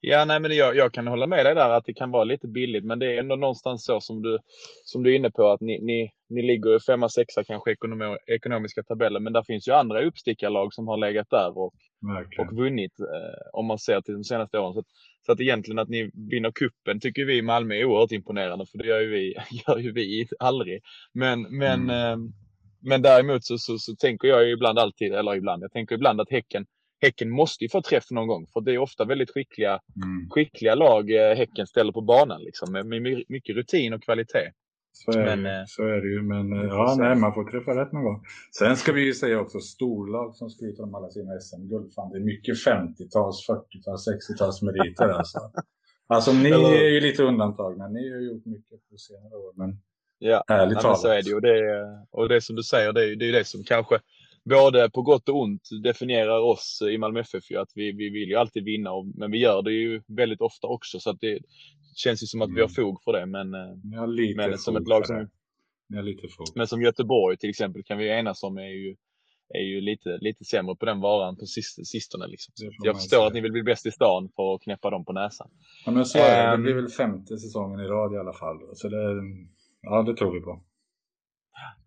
Ja, nej, men jag, jag kan hålla med dig där att det kan vara lite billigt, men det är ändå någonstans så som du, som du är inne på att ni, ni, ni ligger i femma, sexa kanske ekonomi, ekonomiska tabeller, men där finns ju andra uppstickarlag som har legat där och, Verkligen. och vunnit eh, om man ser till de senaste åren. Så, att, så att egentligen att ni vinner kuppen tycker vi i Malmö är oerhört imponerande, för det gör ju vi, gör ju vi aldrig. Men, men, eh, men däremot så, så, så tänker jag ju ibland alltid, eller ibland, jag tänker ibland att Häcken Häcken måste ju få träff någon gång, för det är ofta väldigt skickliga, Mm. skickliga lag eh, Häcken ställer på banan liksom, med, med my- mycket rutin och kvalitet. Så är, Men, det, eh, så är det ju. Men eh, ja, nej, man får träffa rätt någon gång. Sen ska vi ju säga också storlag som skryter om alla sina SM-guld. Fan, det är mycket 50-tals, 40-tals, 60-tals meriter alltså. Alltså ni är ju lite undantagna. Ni har gjort mycket på senare år. Men Ja, ärligt ja talat. så är det ju. Och det, är- och det som du säger, det är ju det, är det som kanske både på gott och ont definierar oss i Malmö FF. Ju, att vi, vi vill ju alltid vinna, och, men vi gör det ju väldigt ofta också. Så att det känns ju som att vi har fog för det. Men, eh, men som ett lag som, men som Göteborg till exempel kan vi enas om är ju, är ju lite, lite sämre på den varan på sist, sistone. Liksom. Jag förstår att ni vill bli bäst i stan för att knäppa dem på näsan. Ja, men så är det. Det Ehm. blir väl femte säsongen i rad i alla fall. Så det, ja, det tror vi på.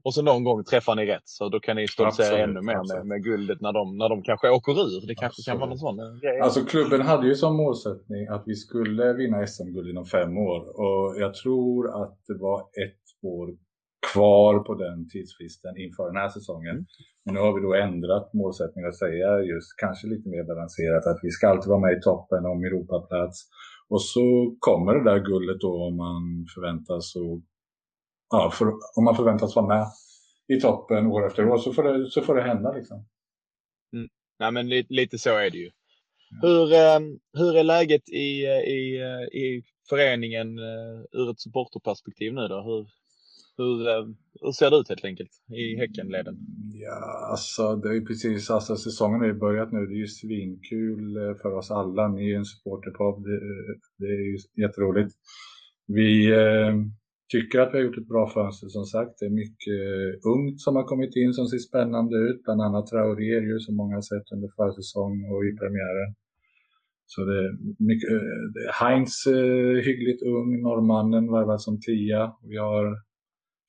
Och så någon gång träffar ni rätt, så då kan ni stoltsera Absolut, ännu mer med, absolut. med guldet när de, när de kanske åker ur. Det kanske kan vara någon Absolut. sån eh, grej. Alltså klubben hade ju som målsättning att vi skulle vinna SM-guld inom fem år. Och jag tror att det var ett år kvar på den tidsfristen inför den här säsongen. Mm. Men nu har vi då ändrat målsättningen att säga just kanske lite mer balanserat att vi ska alltid vara med i toppen om Europaplats. Och så kommer det där guldet då om man förväntas och, ja, för, om man förväntas vara med i toppen år efter år så får det, så får det hända liksom. Nej, men lite, lite så är det ju. Hur, eh, hur är läget i, eh, i, eh, i föreningen eh, ur ett supporterperspektiv nu då? Hur, hur, eh, hur ser det ut helt enkelt i Häckenleden? Ja, alltså det är ju precis, alltså säsongen har ju börjat nu. Det är ju svinkul för oss alla. Ni är ju en supporterpodd. Det, det är ju jätteroligt. Vi eh, tycker att vi har gjort ett bra fönster som sagt. Det är mycket eh, ungt som har kommit in som ser spännande ut. Bland annat Traoré ju som många har sett under försäsong och i premiären. Så det är mycket, eh, det är Heinz eh, hyggligt ung, norrmannen värvad som tia. Vi har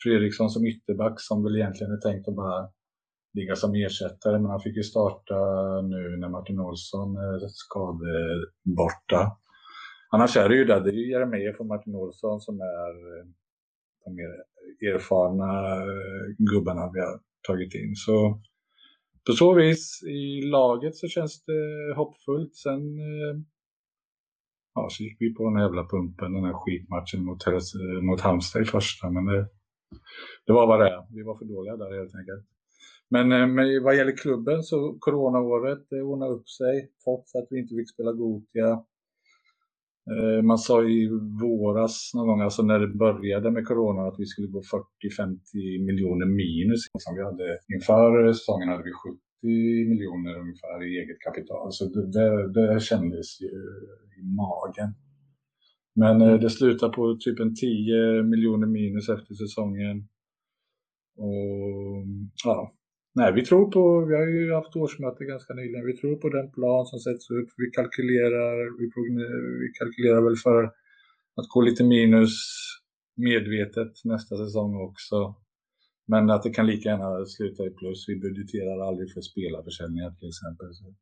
Fredriksson som ytterback som väl egentligen är tänkt att bara ligga som ersättare, men han fick ju starta nu när Martin Olsson är skadeborta. Annars är det ju där, det är ju Jeremejeff och Martin Olsson som är de mer erfarna eh, gubbarna vi har tagit in. Så på så vis i laget så känns det hoppfullt. Sen eh, ja, så gick vi på den här jävla pumpen, den här skitmatchen mot, eh, mot Halmstad i första, men det, det var vad det är. Vi var för dåliga där helt enkelt. Men, men vad gäller klubben så coronaåret det ordnade upp sig trots att vi inte fick spela Gotia. Eh, man sa i våras någon gång, alltså när det började med corona, att vi skulle gå 40-50 miljoner minus. Som vi hade, inför säsongen hade vi 70 miljoner ungefär i eget kapital. Så det, det, det kändes ju i magen. Men eh, det slutade på typ en 10 miljoner minus efter säsongen. Och ja, nej, vi tror på, vi har ju haft årsmöte ganska nyligen, vi tror på den plan som sätts upp. Vi kalkylerar, vi, vi kalkylerar väl för att gå lite minus medvetet nästa säsong också. Men att det kan lika gärna sluta i plus. Vi budgeterar aldrig för spelarförsäljningar till exempel. Så.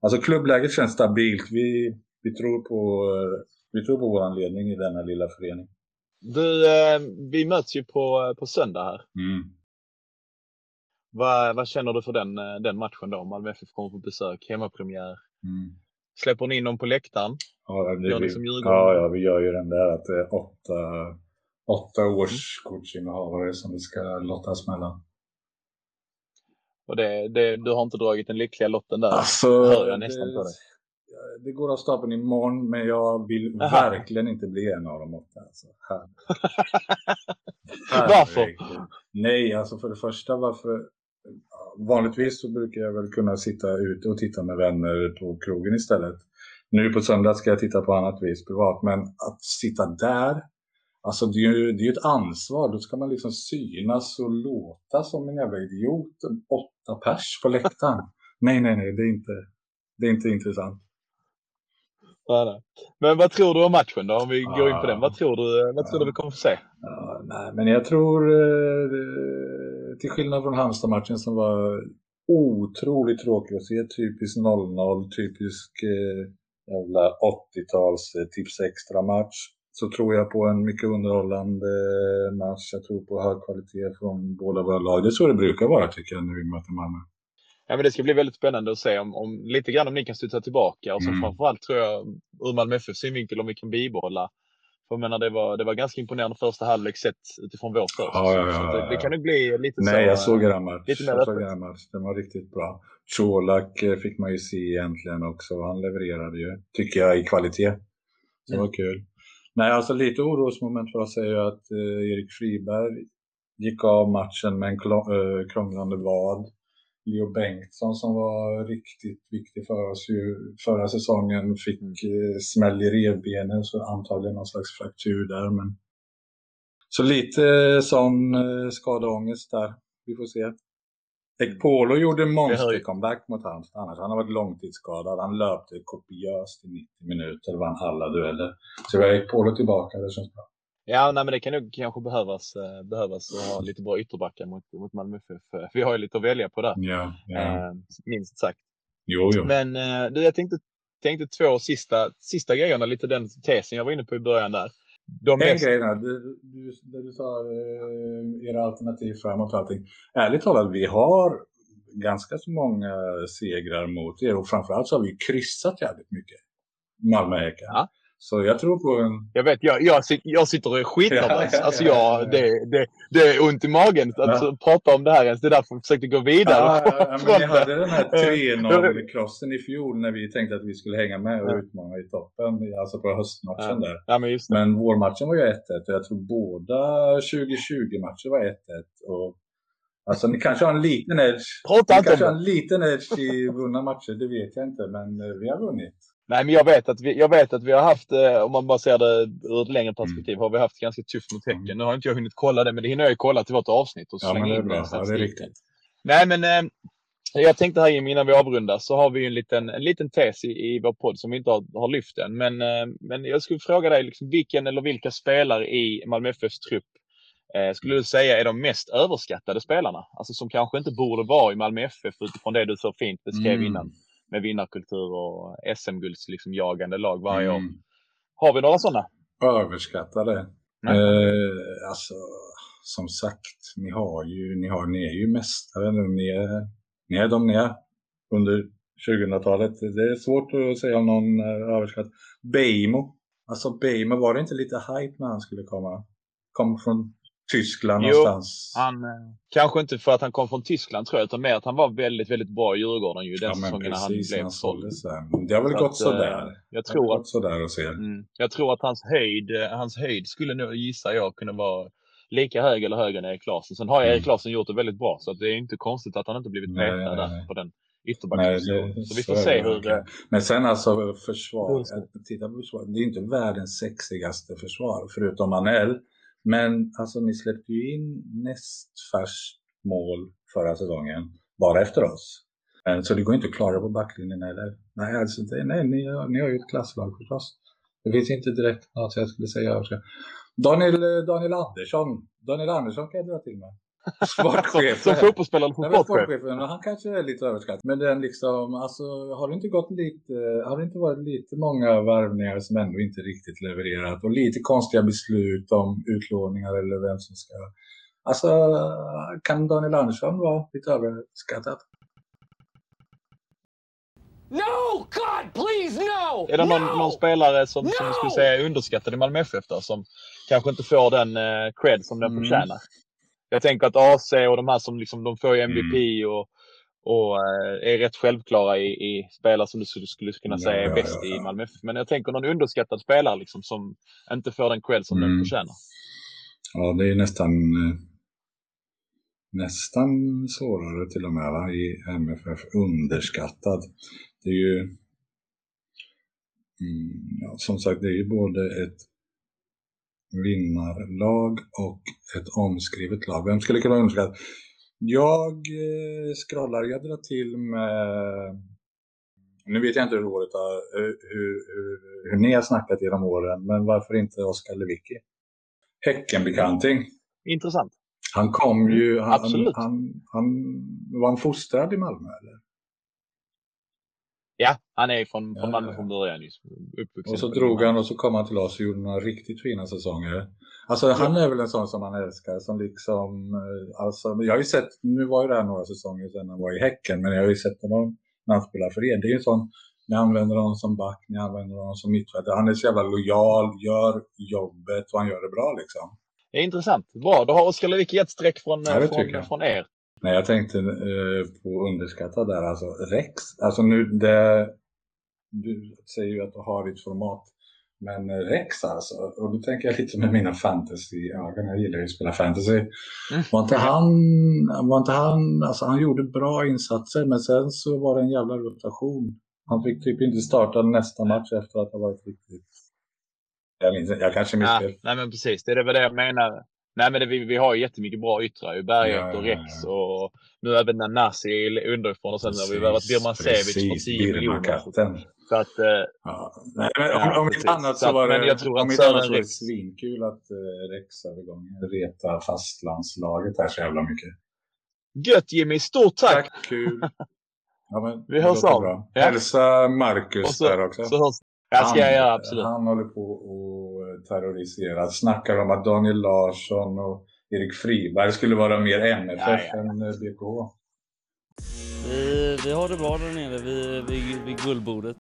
Alltså klubbläget känns stabilt. Vi, vi tror på, eh, vi tror på vår ledning i denna lilla förening. Du, eh, vi möts ju på, på söndag här. Mm. Vad, vad känner du för den, eh, den matchen då? Malmö FF kommer på besök, hemmapremiär. Mm. Släpper ni in dem på läktaren? Ja, det, Gör vi, som Djurgården? ja, ja, vi gör ju den där att det är åtta, åtta årskortsinnehavare som det ska lottas mellan. Och det, det, du har inte dragit den lyckliga lotten där? Alltså, hör jag nästan det, på dig. det går av stapeln imorgon, men jag vill Aha. verkligen inte bli en av de åtta. Alltså. Här- Varför? Herregud. Nej, alltså för det första varför... Vanligtvis så brukar jag väl kunna sitta ute och titta med vänner på krogen istället. Nu på söndag ska jag titta på annat vis privat, men att sitta där, alltså det är ju det är ett ansvar. Då ska man liksom synas och låta som en jävla idiot. Åtta pers på läktaren. nej, nej, nej, det är inte, det är inte intressant. Men vad tror du om matchen då? Om vi går in på den. Vad tror du, vad tror du vi kommer få se? Ja, nej, men jag tror, eh, till skillnad från Halmstad-matchen som var otroligt tråkig att se, typisk 0-0, typisk eh, jävla 80-tals eh, tips extra-match, så tror jag på en mycket underhållande match. Jag tror på hög kvalitet från båda våra lag. Det är så det brukar vara tycker jag när vi möter Malmö. Ja, men det ska bli väldigt spännande att se om, om lite grann om ni kan studsa tillbaka och så Mm. framförallt tror jag ur Malmö FFs synvinkel om vi kan bibehålla. För jag menar det var, det var ganska imponerande första halvlek sett utifrån vår start. Ja, ja, ja, Så det, det kan nog bli lite så. Nej, jag eh, såg er match. lite mer Jag såg öppet. match. Den var riktigt bra. Colak eh, fick man ju se egentligen också. Han levererade ju, tycker jag, i kvalitet. Det var kul. Nej, alltså lite orosmoment för oss är ju att eh, Erik Friberg gick av matchen med en eh, krånglande vad. Leo Bengtsson som var riktigt viktig för oss ju förra säsongen fick eh, smäll i revbenen så antagligen någon slags fraktur där. Men... Så lite sån eh, skadeångest där. Vi får se. Ekpolo gjorde en monstercomeback mot Halmstad annars. Han har varit långtidsskadad. Han löpte kopiöst i 90 minuter vann alla dueller. Så vi har Ekpolo tillbaka, det känns bra. Ja, nej, men det kan nog kanske behövas, eh, behövas att ha lite bra ytterbackar mot, mot Malmö FF. Vi har ju lite att välja på där, Ja, ja. eh, minst sagt. Jo, jo. Men eh, du, jag tänkte, tänkte två sista, sista grejerna, lite den tesen jag var inne på i början där. De En mest- grej där, du, du, där du sa eh, era alternativ framåt och allting. Ärligt talat, vi har ganska så många segrar mot er och framförallt så har vi kryssat jävligt mycket. Malmö-Häcken. Ja. Så jag tror på en... Jag vet, jag, jag, jag sitter och är skitnervös. Ja, ja, Alltså ja, ja, jag, ja. det, det, det är ont i magen att alltså, prata om det här ens. Det är därför jag försökte gå vidare. Ja, ja, men det. hade den här Eh, 3-0-krossen i fjol när vi tänkte att vi skulle hänga med och utmana i toppen, alltså på höstmatchen där. Ja, men just det. Men vårmatchen var ju 1-1 och jag tror båda 2020-matcher var 1-1. Och, alltså ni kanske har en liten edge. Prata Ni kanske har en liten edge i vunna matcher, det vet jag inte. Men eh, vi har vunnit. Nej, men jag vet att vi, jag vet att vi har haft, eh, om man bara ser det ur ett längre perspektiv, har vi haft ganska tufft mot Häcken. Mm. Nu har inte jag hunnit kolla det, men det hinner jag ju kolla till vårt avsnitt och Ja, slänga är in den Ja, det är statistiken. riktigt. Nej, men eh, jag tänkte här Jimmy, innan vi avrundar så har vi en liten, en liten tes i, i vår podd som vi inte har, har lyft än. Men, eh, men jag skulle fråga dig, liksom, vilken eller vilka spelare i Malmö FFs trupp eh, skulle du säga är de mest överskattade spelarna? Alltså som kanske inte borde vara i Malmö FF utifrån det du så fint beskrev Mm. innan. Med vinnarkultur och SM-gulds liksom, jagande lag varje år. Mm. Har vi några sådana? Överskattade. Eh, alltså, som sagt, ni, har ju, ni, har, ni är ju mästare nu. Ni är, ni är de ni är under 2000-talet. Det är svårt att säga om någon är överskattad. Beijmo. Alltså Beijmo, var det inte lite hype när han skulle komma? Kom från Tyskland Jo, någonstans. Han, eh, kanske inte för att han kom från Tyskland tror jag, utan mer att han var väldigt, väldigt bra i Djurgården ju den Ja, säsongen när han blev såld. Det har väl Så gått att, sådär. eh, Jag Det har tror att gått sådär och ser. Mm. Jag tror att hans höjd, eh, hans höjd skulle nog gissa jag kunna vara lika hög eller högre än Erik Larsson. Sen har Mm. Erik Larsson gjort det väldigt bra så att det är inte konstigt att han inte blivit petad där på den Nej, ytterbackspositionen. det- Så vi så får är se det hur... eh, Men sen alltså försvar, Just det. att titta på försvar, det är inte världens sexigaste försvar förutom Manell. Men alltså ni släppte ju in näst färskt mål förra säsongen, bara efter oss. Så det går inte att klara på backlinjen heller. Nej, alltså, det, nej ni, har- ni har ju ett klasslag förstås. Det finns inte direkt något jag skulle säga. Daniel, eh, Daniel Andersson, Daniel Andersson kan jag dra till med. Sportchef. Som fotbollsspelare och sportchefen, han kanske är lite överskattad. Men den liksom, alltså, har det inte gått lite, har det inte varit lite många värvningar som ändå inte riktigt levererat och lite konstiga beslut om utlåningar eller vem som ska... Alltså, kan Daniel Andersson vara lite överskattad? No! God, please, no! Är det någon, någon spelare som, som du skulle säga är underskattad i Malmö FF då, som kanske inte får den eh, cred som den Mm. förtjänar? Jag tänker att AC och de här som liksom, de får ju MVP Mm. och, och eh, är rätt självklara i, i spelare som du skulle, skulle kunna Ja, säga är ja, bäst ja, i. Malmö FF. Men jag tänker någon underskattad spelare liksom, som inte får den cred som den Mm. förtjänar. Ja, det är nästan eh, nästan svårare till och med va? i MFF. Underskattad. Det är ju mm, som sagt, det är ju både ett vinnarlag och ett omskrivet lag. Vem skulle kunna vara underskattad? Jag eh, scrollar, jag drar till med nu vet jag inte hur, året har, hur, hur, hur, hur ni har snackat genom åren, men varför inte Oskar Lewicki? Häckenbekanting. Intressant. Han kom ju, han, absolut. han, han, var han fostrad i Malmö eller? Ja, han är från, från Ja, Malmö ja. från början. Just, Och så drog han och så kom han till oss och gjorde några riktigt fina säsonger. Alltså han är väl en sån som man älskar som liksom, eh, alltså jag har ju sett, nu var ju det här några säsonger sedan han var i Häcken, men jag har ju sett honom när han spelar för er. Det är ju en sån, ni använder honom som back, ni använder honom som mittfältare. Han är så jävla lojal, gör jobbet och han gör det bra liksom. Det är intressant. Bra, då har Oskar Lewicki ett streck från, Ja, från, från er. Nej, jag tänkte eh, på underskatta där, alltså Rex. Alltså nu, det, du säger ju att du har ditt format. Men eh, Rex alltså, och då tänker jag lite med mina fantasy-ögon, jag gillar ju att spela fantasy. Var inte han, var inte han, alltså han gjorde bra insatser men sen så var det en jävla rotation. Han fick typ inte starta nästa match efter att ha varit riktigt... Jag minns jag kanske Ja, missade. nej men precis, det är väl det jag menar. Nej men det, vi, vi har ju jättemycket bra yttrar ju. Berget Ja, ja, och ja, Rex och nu även Nanasi underifrån och sen har vi värvat Birmancevic för 10 miljoner. Så att, eh, Ja, nej, men Ja, om, om precis. inte annat Så så att- var det, jag tror att om Sören annat så var det svinkul att uh, Rex övergång reta fastlandslaget här så jävla mycket. gött Jimmy, stort tack! Tack, kul. Ja, men, Vi hörs av. Bra. Ja. Hälsa Marcus så, där också. Ja, ska jag göra absolut. Han håller på att terrorisera. Snackar om att Daniel Larsson och Erik Friberg skulle vara mer MFF Ja, ja. än eh, BK. Vi, vi har det bra där nere vid, vid, vid guldbordet.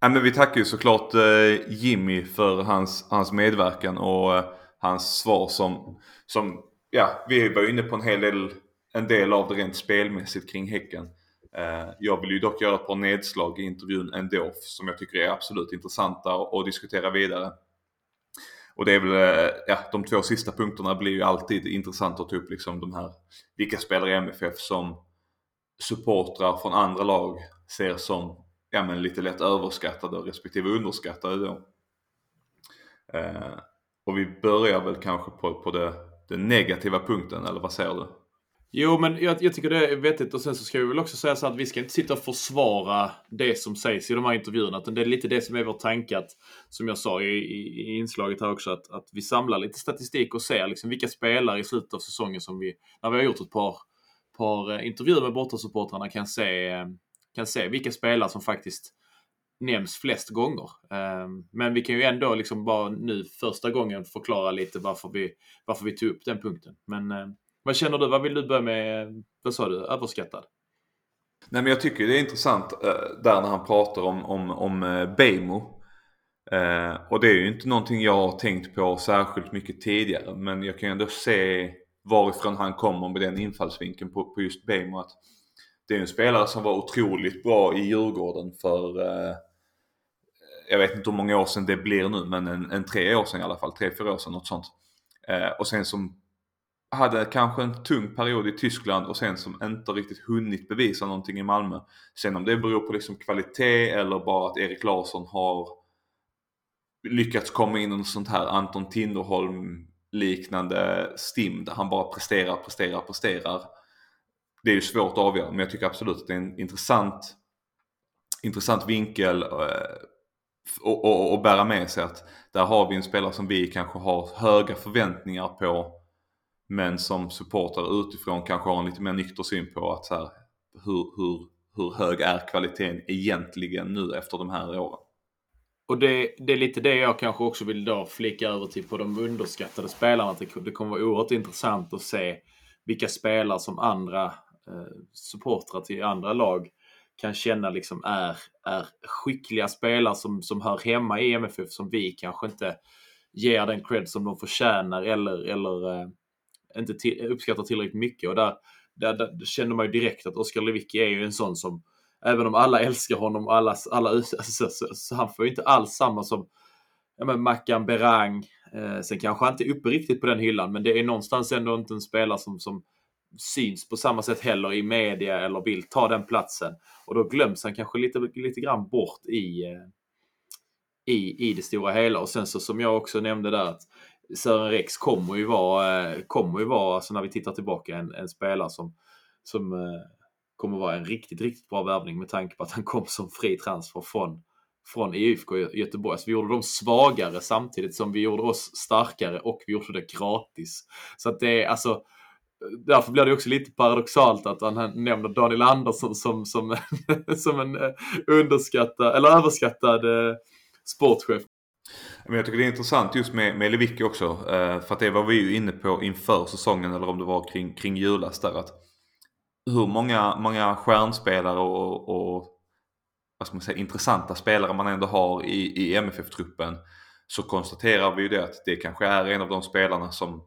Ja, men vi tackar ju såklart eh, Jimmy för hans, hans medverkan och eh, hans svar som, som, ja, vi var inne på en hel del, en del av det rent spelmässigt kring Häcken. Eh, jag vill ju dock göra ett par nedslag i intervjun ändå som jag tycker är absolut intressanta att diskutera vidare. Och det är väl, eh, ja, de två sista punkterna blir ju alltid intressant att ta upp liksom de här, vilka spelare i MFF som supportrar från andra lag ser som ja, men lite lätt överskattade respektive underskattade då. Eh, och vi börjar väl kanske på, på det, den negativa punkten, eller vad säger du? Jo, men jag, jag tycker det är vettigt och sen så ska vi väl också säga så att vi ska inte sitta och försvara det som sägs i de här intervjuerna. Utan det är lite det som är vår tanke att, som jag sa i, i, i inslaget här också, att, att vi samlar lite statistik och ser liksom vilka spelare i slutet av säsongen som vi, när vi har gjort ett par, par eh, intervjuer med bortasupportrarna kan se, eh, kan se vilka spelare som faktiskt nämns flest gånger. Ehm, men vi kan ju ändå liksom bara nu första gången förklara lite varför vi, varför vi tog upp den punkten. Men eh, vad känner du? Vad vill du börja med? Vad sa du? Överskattad? Nej men jag tycker det är intressant eh, där när han pratar om, om, om eh, Bejmo. Eh, och det är ju inte någonting jag har tänkt på särskilt mycket tidigare men jag kan ju ändå se varifrån han kommer med den infallsvinkeln på, på just Bejmo. Att det är en spelare som var otroligt bra i Djurgården för eh, jag vet inte hur många år sedan det blir nu men en, en tre år sedan i alla fall, tre, fyra år sedan något sånt. Eh, och sen som hade kanske en tung period i Tyskland och sen som inte riktigt hunnit bevisa någonting i Malmö. Sen om det beror på liksom kvalitet eller bara att Erik Larsson har lyckats komma in i något sånt här Anton Tinnerholm liknande stim där han bara presterar, presterar, presterar. Det är ju svårt att avgöra men jag tycker absolut att det är en intressant, intressant vinkel eh, och, och, och bära med sig att där har vi en spelare som vi kanske har höga förväntningar på men som supportrar utifrån kanske har en lite mer nykter syn på att så här, hur, hur, hur hög är kvaliteten egentligen nu efter de här åren. Och det, det, är lite det jag kanske också vill då flika över till på de underskattade spelarna. Det, det kommer vara oerhört intressant att se vilka spelare som andra eh, supportrar till andra lag kan känna liksom är, är skickliga spelare som, som hör hemma i MFF som vi kanske inte ger den cred som de förtjänar eller, eller eh, inte till, uppskattar tillräckligt mycket. Och där, där, där känner man ju direkt att Oskar Lewicki är ju en sån som Även om alla älskar honom, alla, alla alltså, så, så, så, han får ju inte alls samma som ja, men Mackan Berang. Eh, sen kanske han inte är uppe riktigt på den hyllan, men det är någonstans ändå inte en spelare som, som syns på samma sätt heller i media eller vill ta den platsen. Och då glöms han kanske lite, lite grann bort i, eh, i, i det stora hela. Och sen så som jag också nämnde där att Sören Rex kommer ju vara, eh, kommer ju vara alltså när vi tittar tillbaka, en, en spelare som, som eh, kommer vara en riktigt, riktigt bra värvning med tanke på att han kom som fri transfer från, från IFK Göteborg. Så vi gjorde dem svagare samtidigt som vi gjorde oss starkare och vi gjorde det gratis. Så att det är alltså Därför blir det också lite paradoxalt att han nämner Daniel Andersson som, som, som en eh, underskattad, eller överskattad sportchef. Men jag tycker det är intressant just med, med Lewicki också. Eh, för att det var vi ju inne på inför säsongen eller om det var kring, kring julas där. Att hur många, många stjärnspelare och, och vad ska man säga, intressanta spelare man ändå har i, i MFF-truppen. Så konstaterar vi ju det att det kanske är en av de spelarna som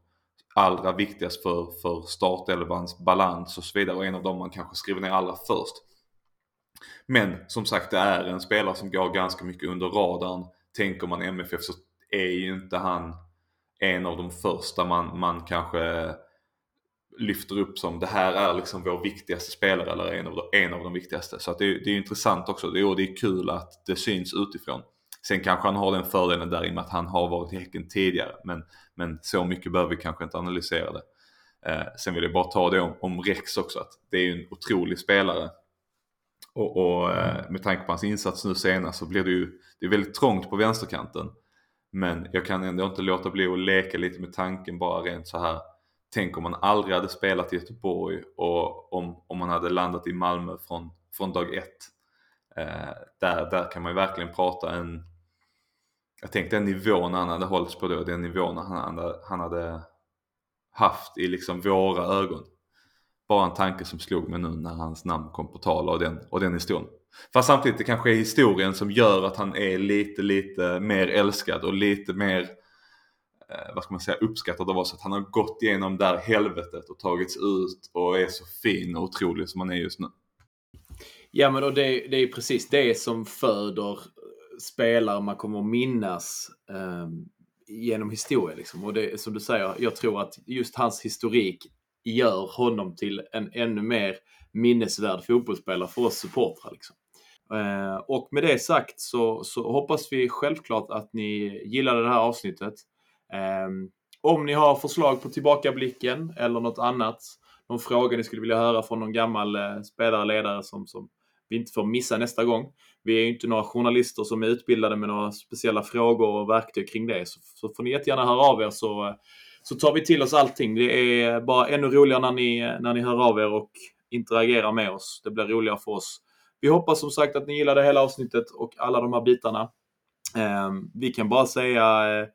allra viktigast för, för startelvans balans och så vidare och en av dem man kanske skriver ner allra först. Men som sagt det är en spelare som går ganska mycket under radarn tänker man MFF så är ju inte han en av de första man, man kanske lyfter upp som det här är liksom vår viktigaste spelare eller en av de, en av de viktigaste. Så att det, det är intressant också. Det, och det är kul att det syns utifrån. Sen kanske han har den fördelen där i och med att han har varit i Häcken tidigare. Men, men så mycket behöver vi kanske inte analysera det. Eh, sen vill jag bara ta det om, om Rex också. Att det är ju en otrolig spelare. Och, och eh, med tanke på hans insats nu senast så blir det ju det är väldigt trångt på vänsterkanten. Men jag kan ändå inte låta bli att leka lite med tanken bara rent så här. Tänk om man aldrig hade spelat i Göteborg och om, om man hade landat i Malmö från, från dag ett. Eh, där, där kan man ju verkligen prata en... Jag tänkte den nivån han hade hållits på då, den nivån han hade, han hade haft i liksom våra ögon bara en tanke som slog mig nu när hans namn kom på tal och den, och den historien. Fast samtidigt det kanske är historien som gör att han är lite, lite mer älskad och lite mer eh, vad ska man säga, uppskattad av oss. Att han har gått igenom det här helvetet och tagits ut och är så fin och otrolig som han är just nu. Ja men och det, det är precis det som föder eh, spelare man kommer att minnas eh, genom historien. Liksom. Och det som du säger, jag tror att just hans historik gör honom till en ännu mer minnesvärd fotbollsspelare för oss supportrar. Liksom. Eh, och med det sagt så, så, hoppas vi självklart att ni gillade det här avsnittet. Eh, om ni har förslag på tillbakablicken eller något annat, någon fråga ni skulle vilja höra från någon gammal eh, spelare, ledare som, som vi inte får missa nästa gång. Vi är ju inte några journalister som är utbildade med några speciella frågor och verktyg kring det. Så, så får ni jättegärna höra av er så eh, så tar vi till oss allting. Det är bara ännu roligare när ni, när ni hör av er och interagerar med oss. Det blir roligare för oss. Vi hoppas som sagt att ni gillade hela avsnittet och alla de här bitarna. Ehm, vi kan bara säga eh,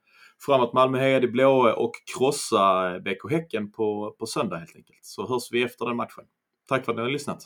framåt Malmö heja det blå och krossa BK Häcken på, på söndag helt enkelt. Så hörs vi efter den matchen. Tack för att ni har lyssnat.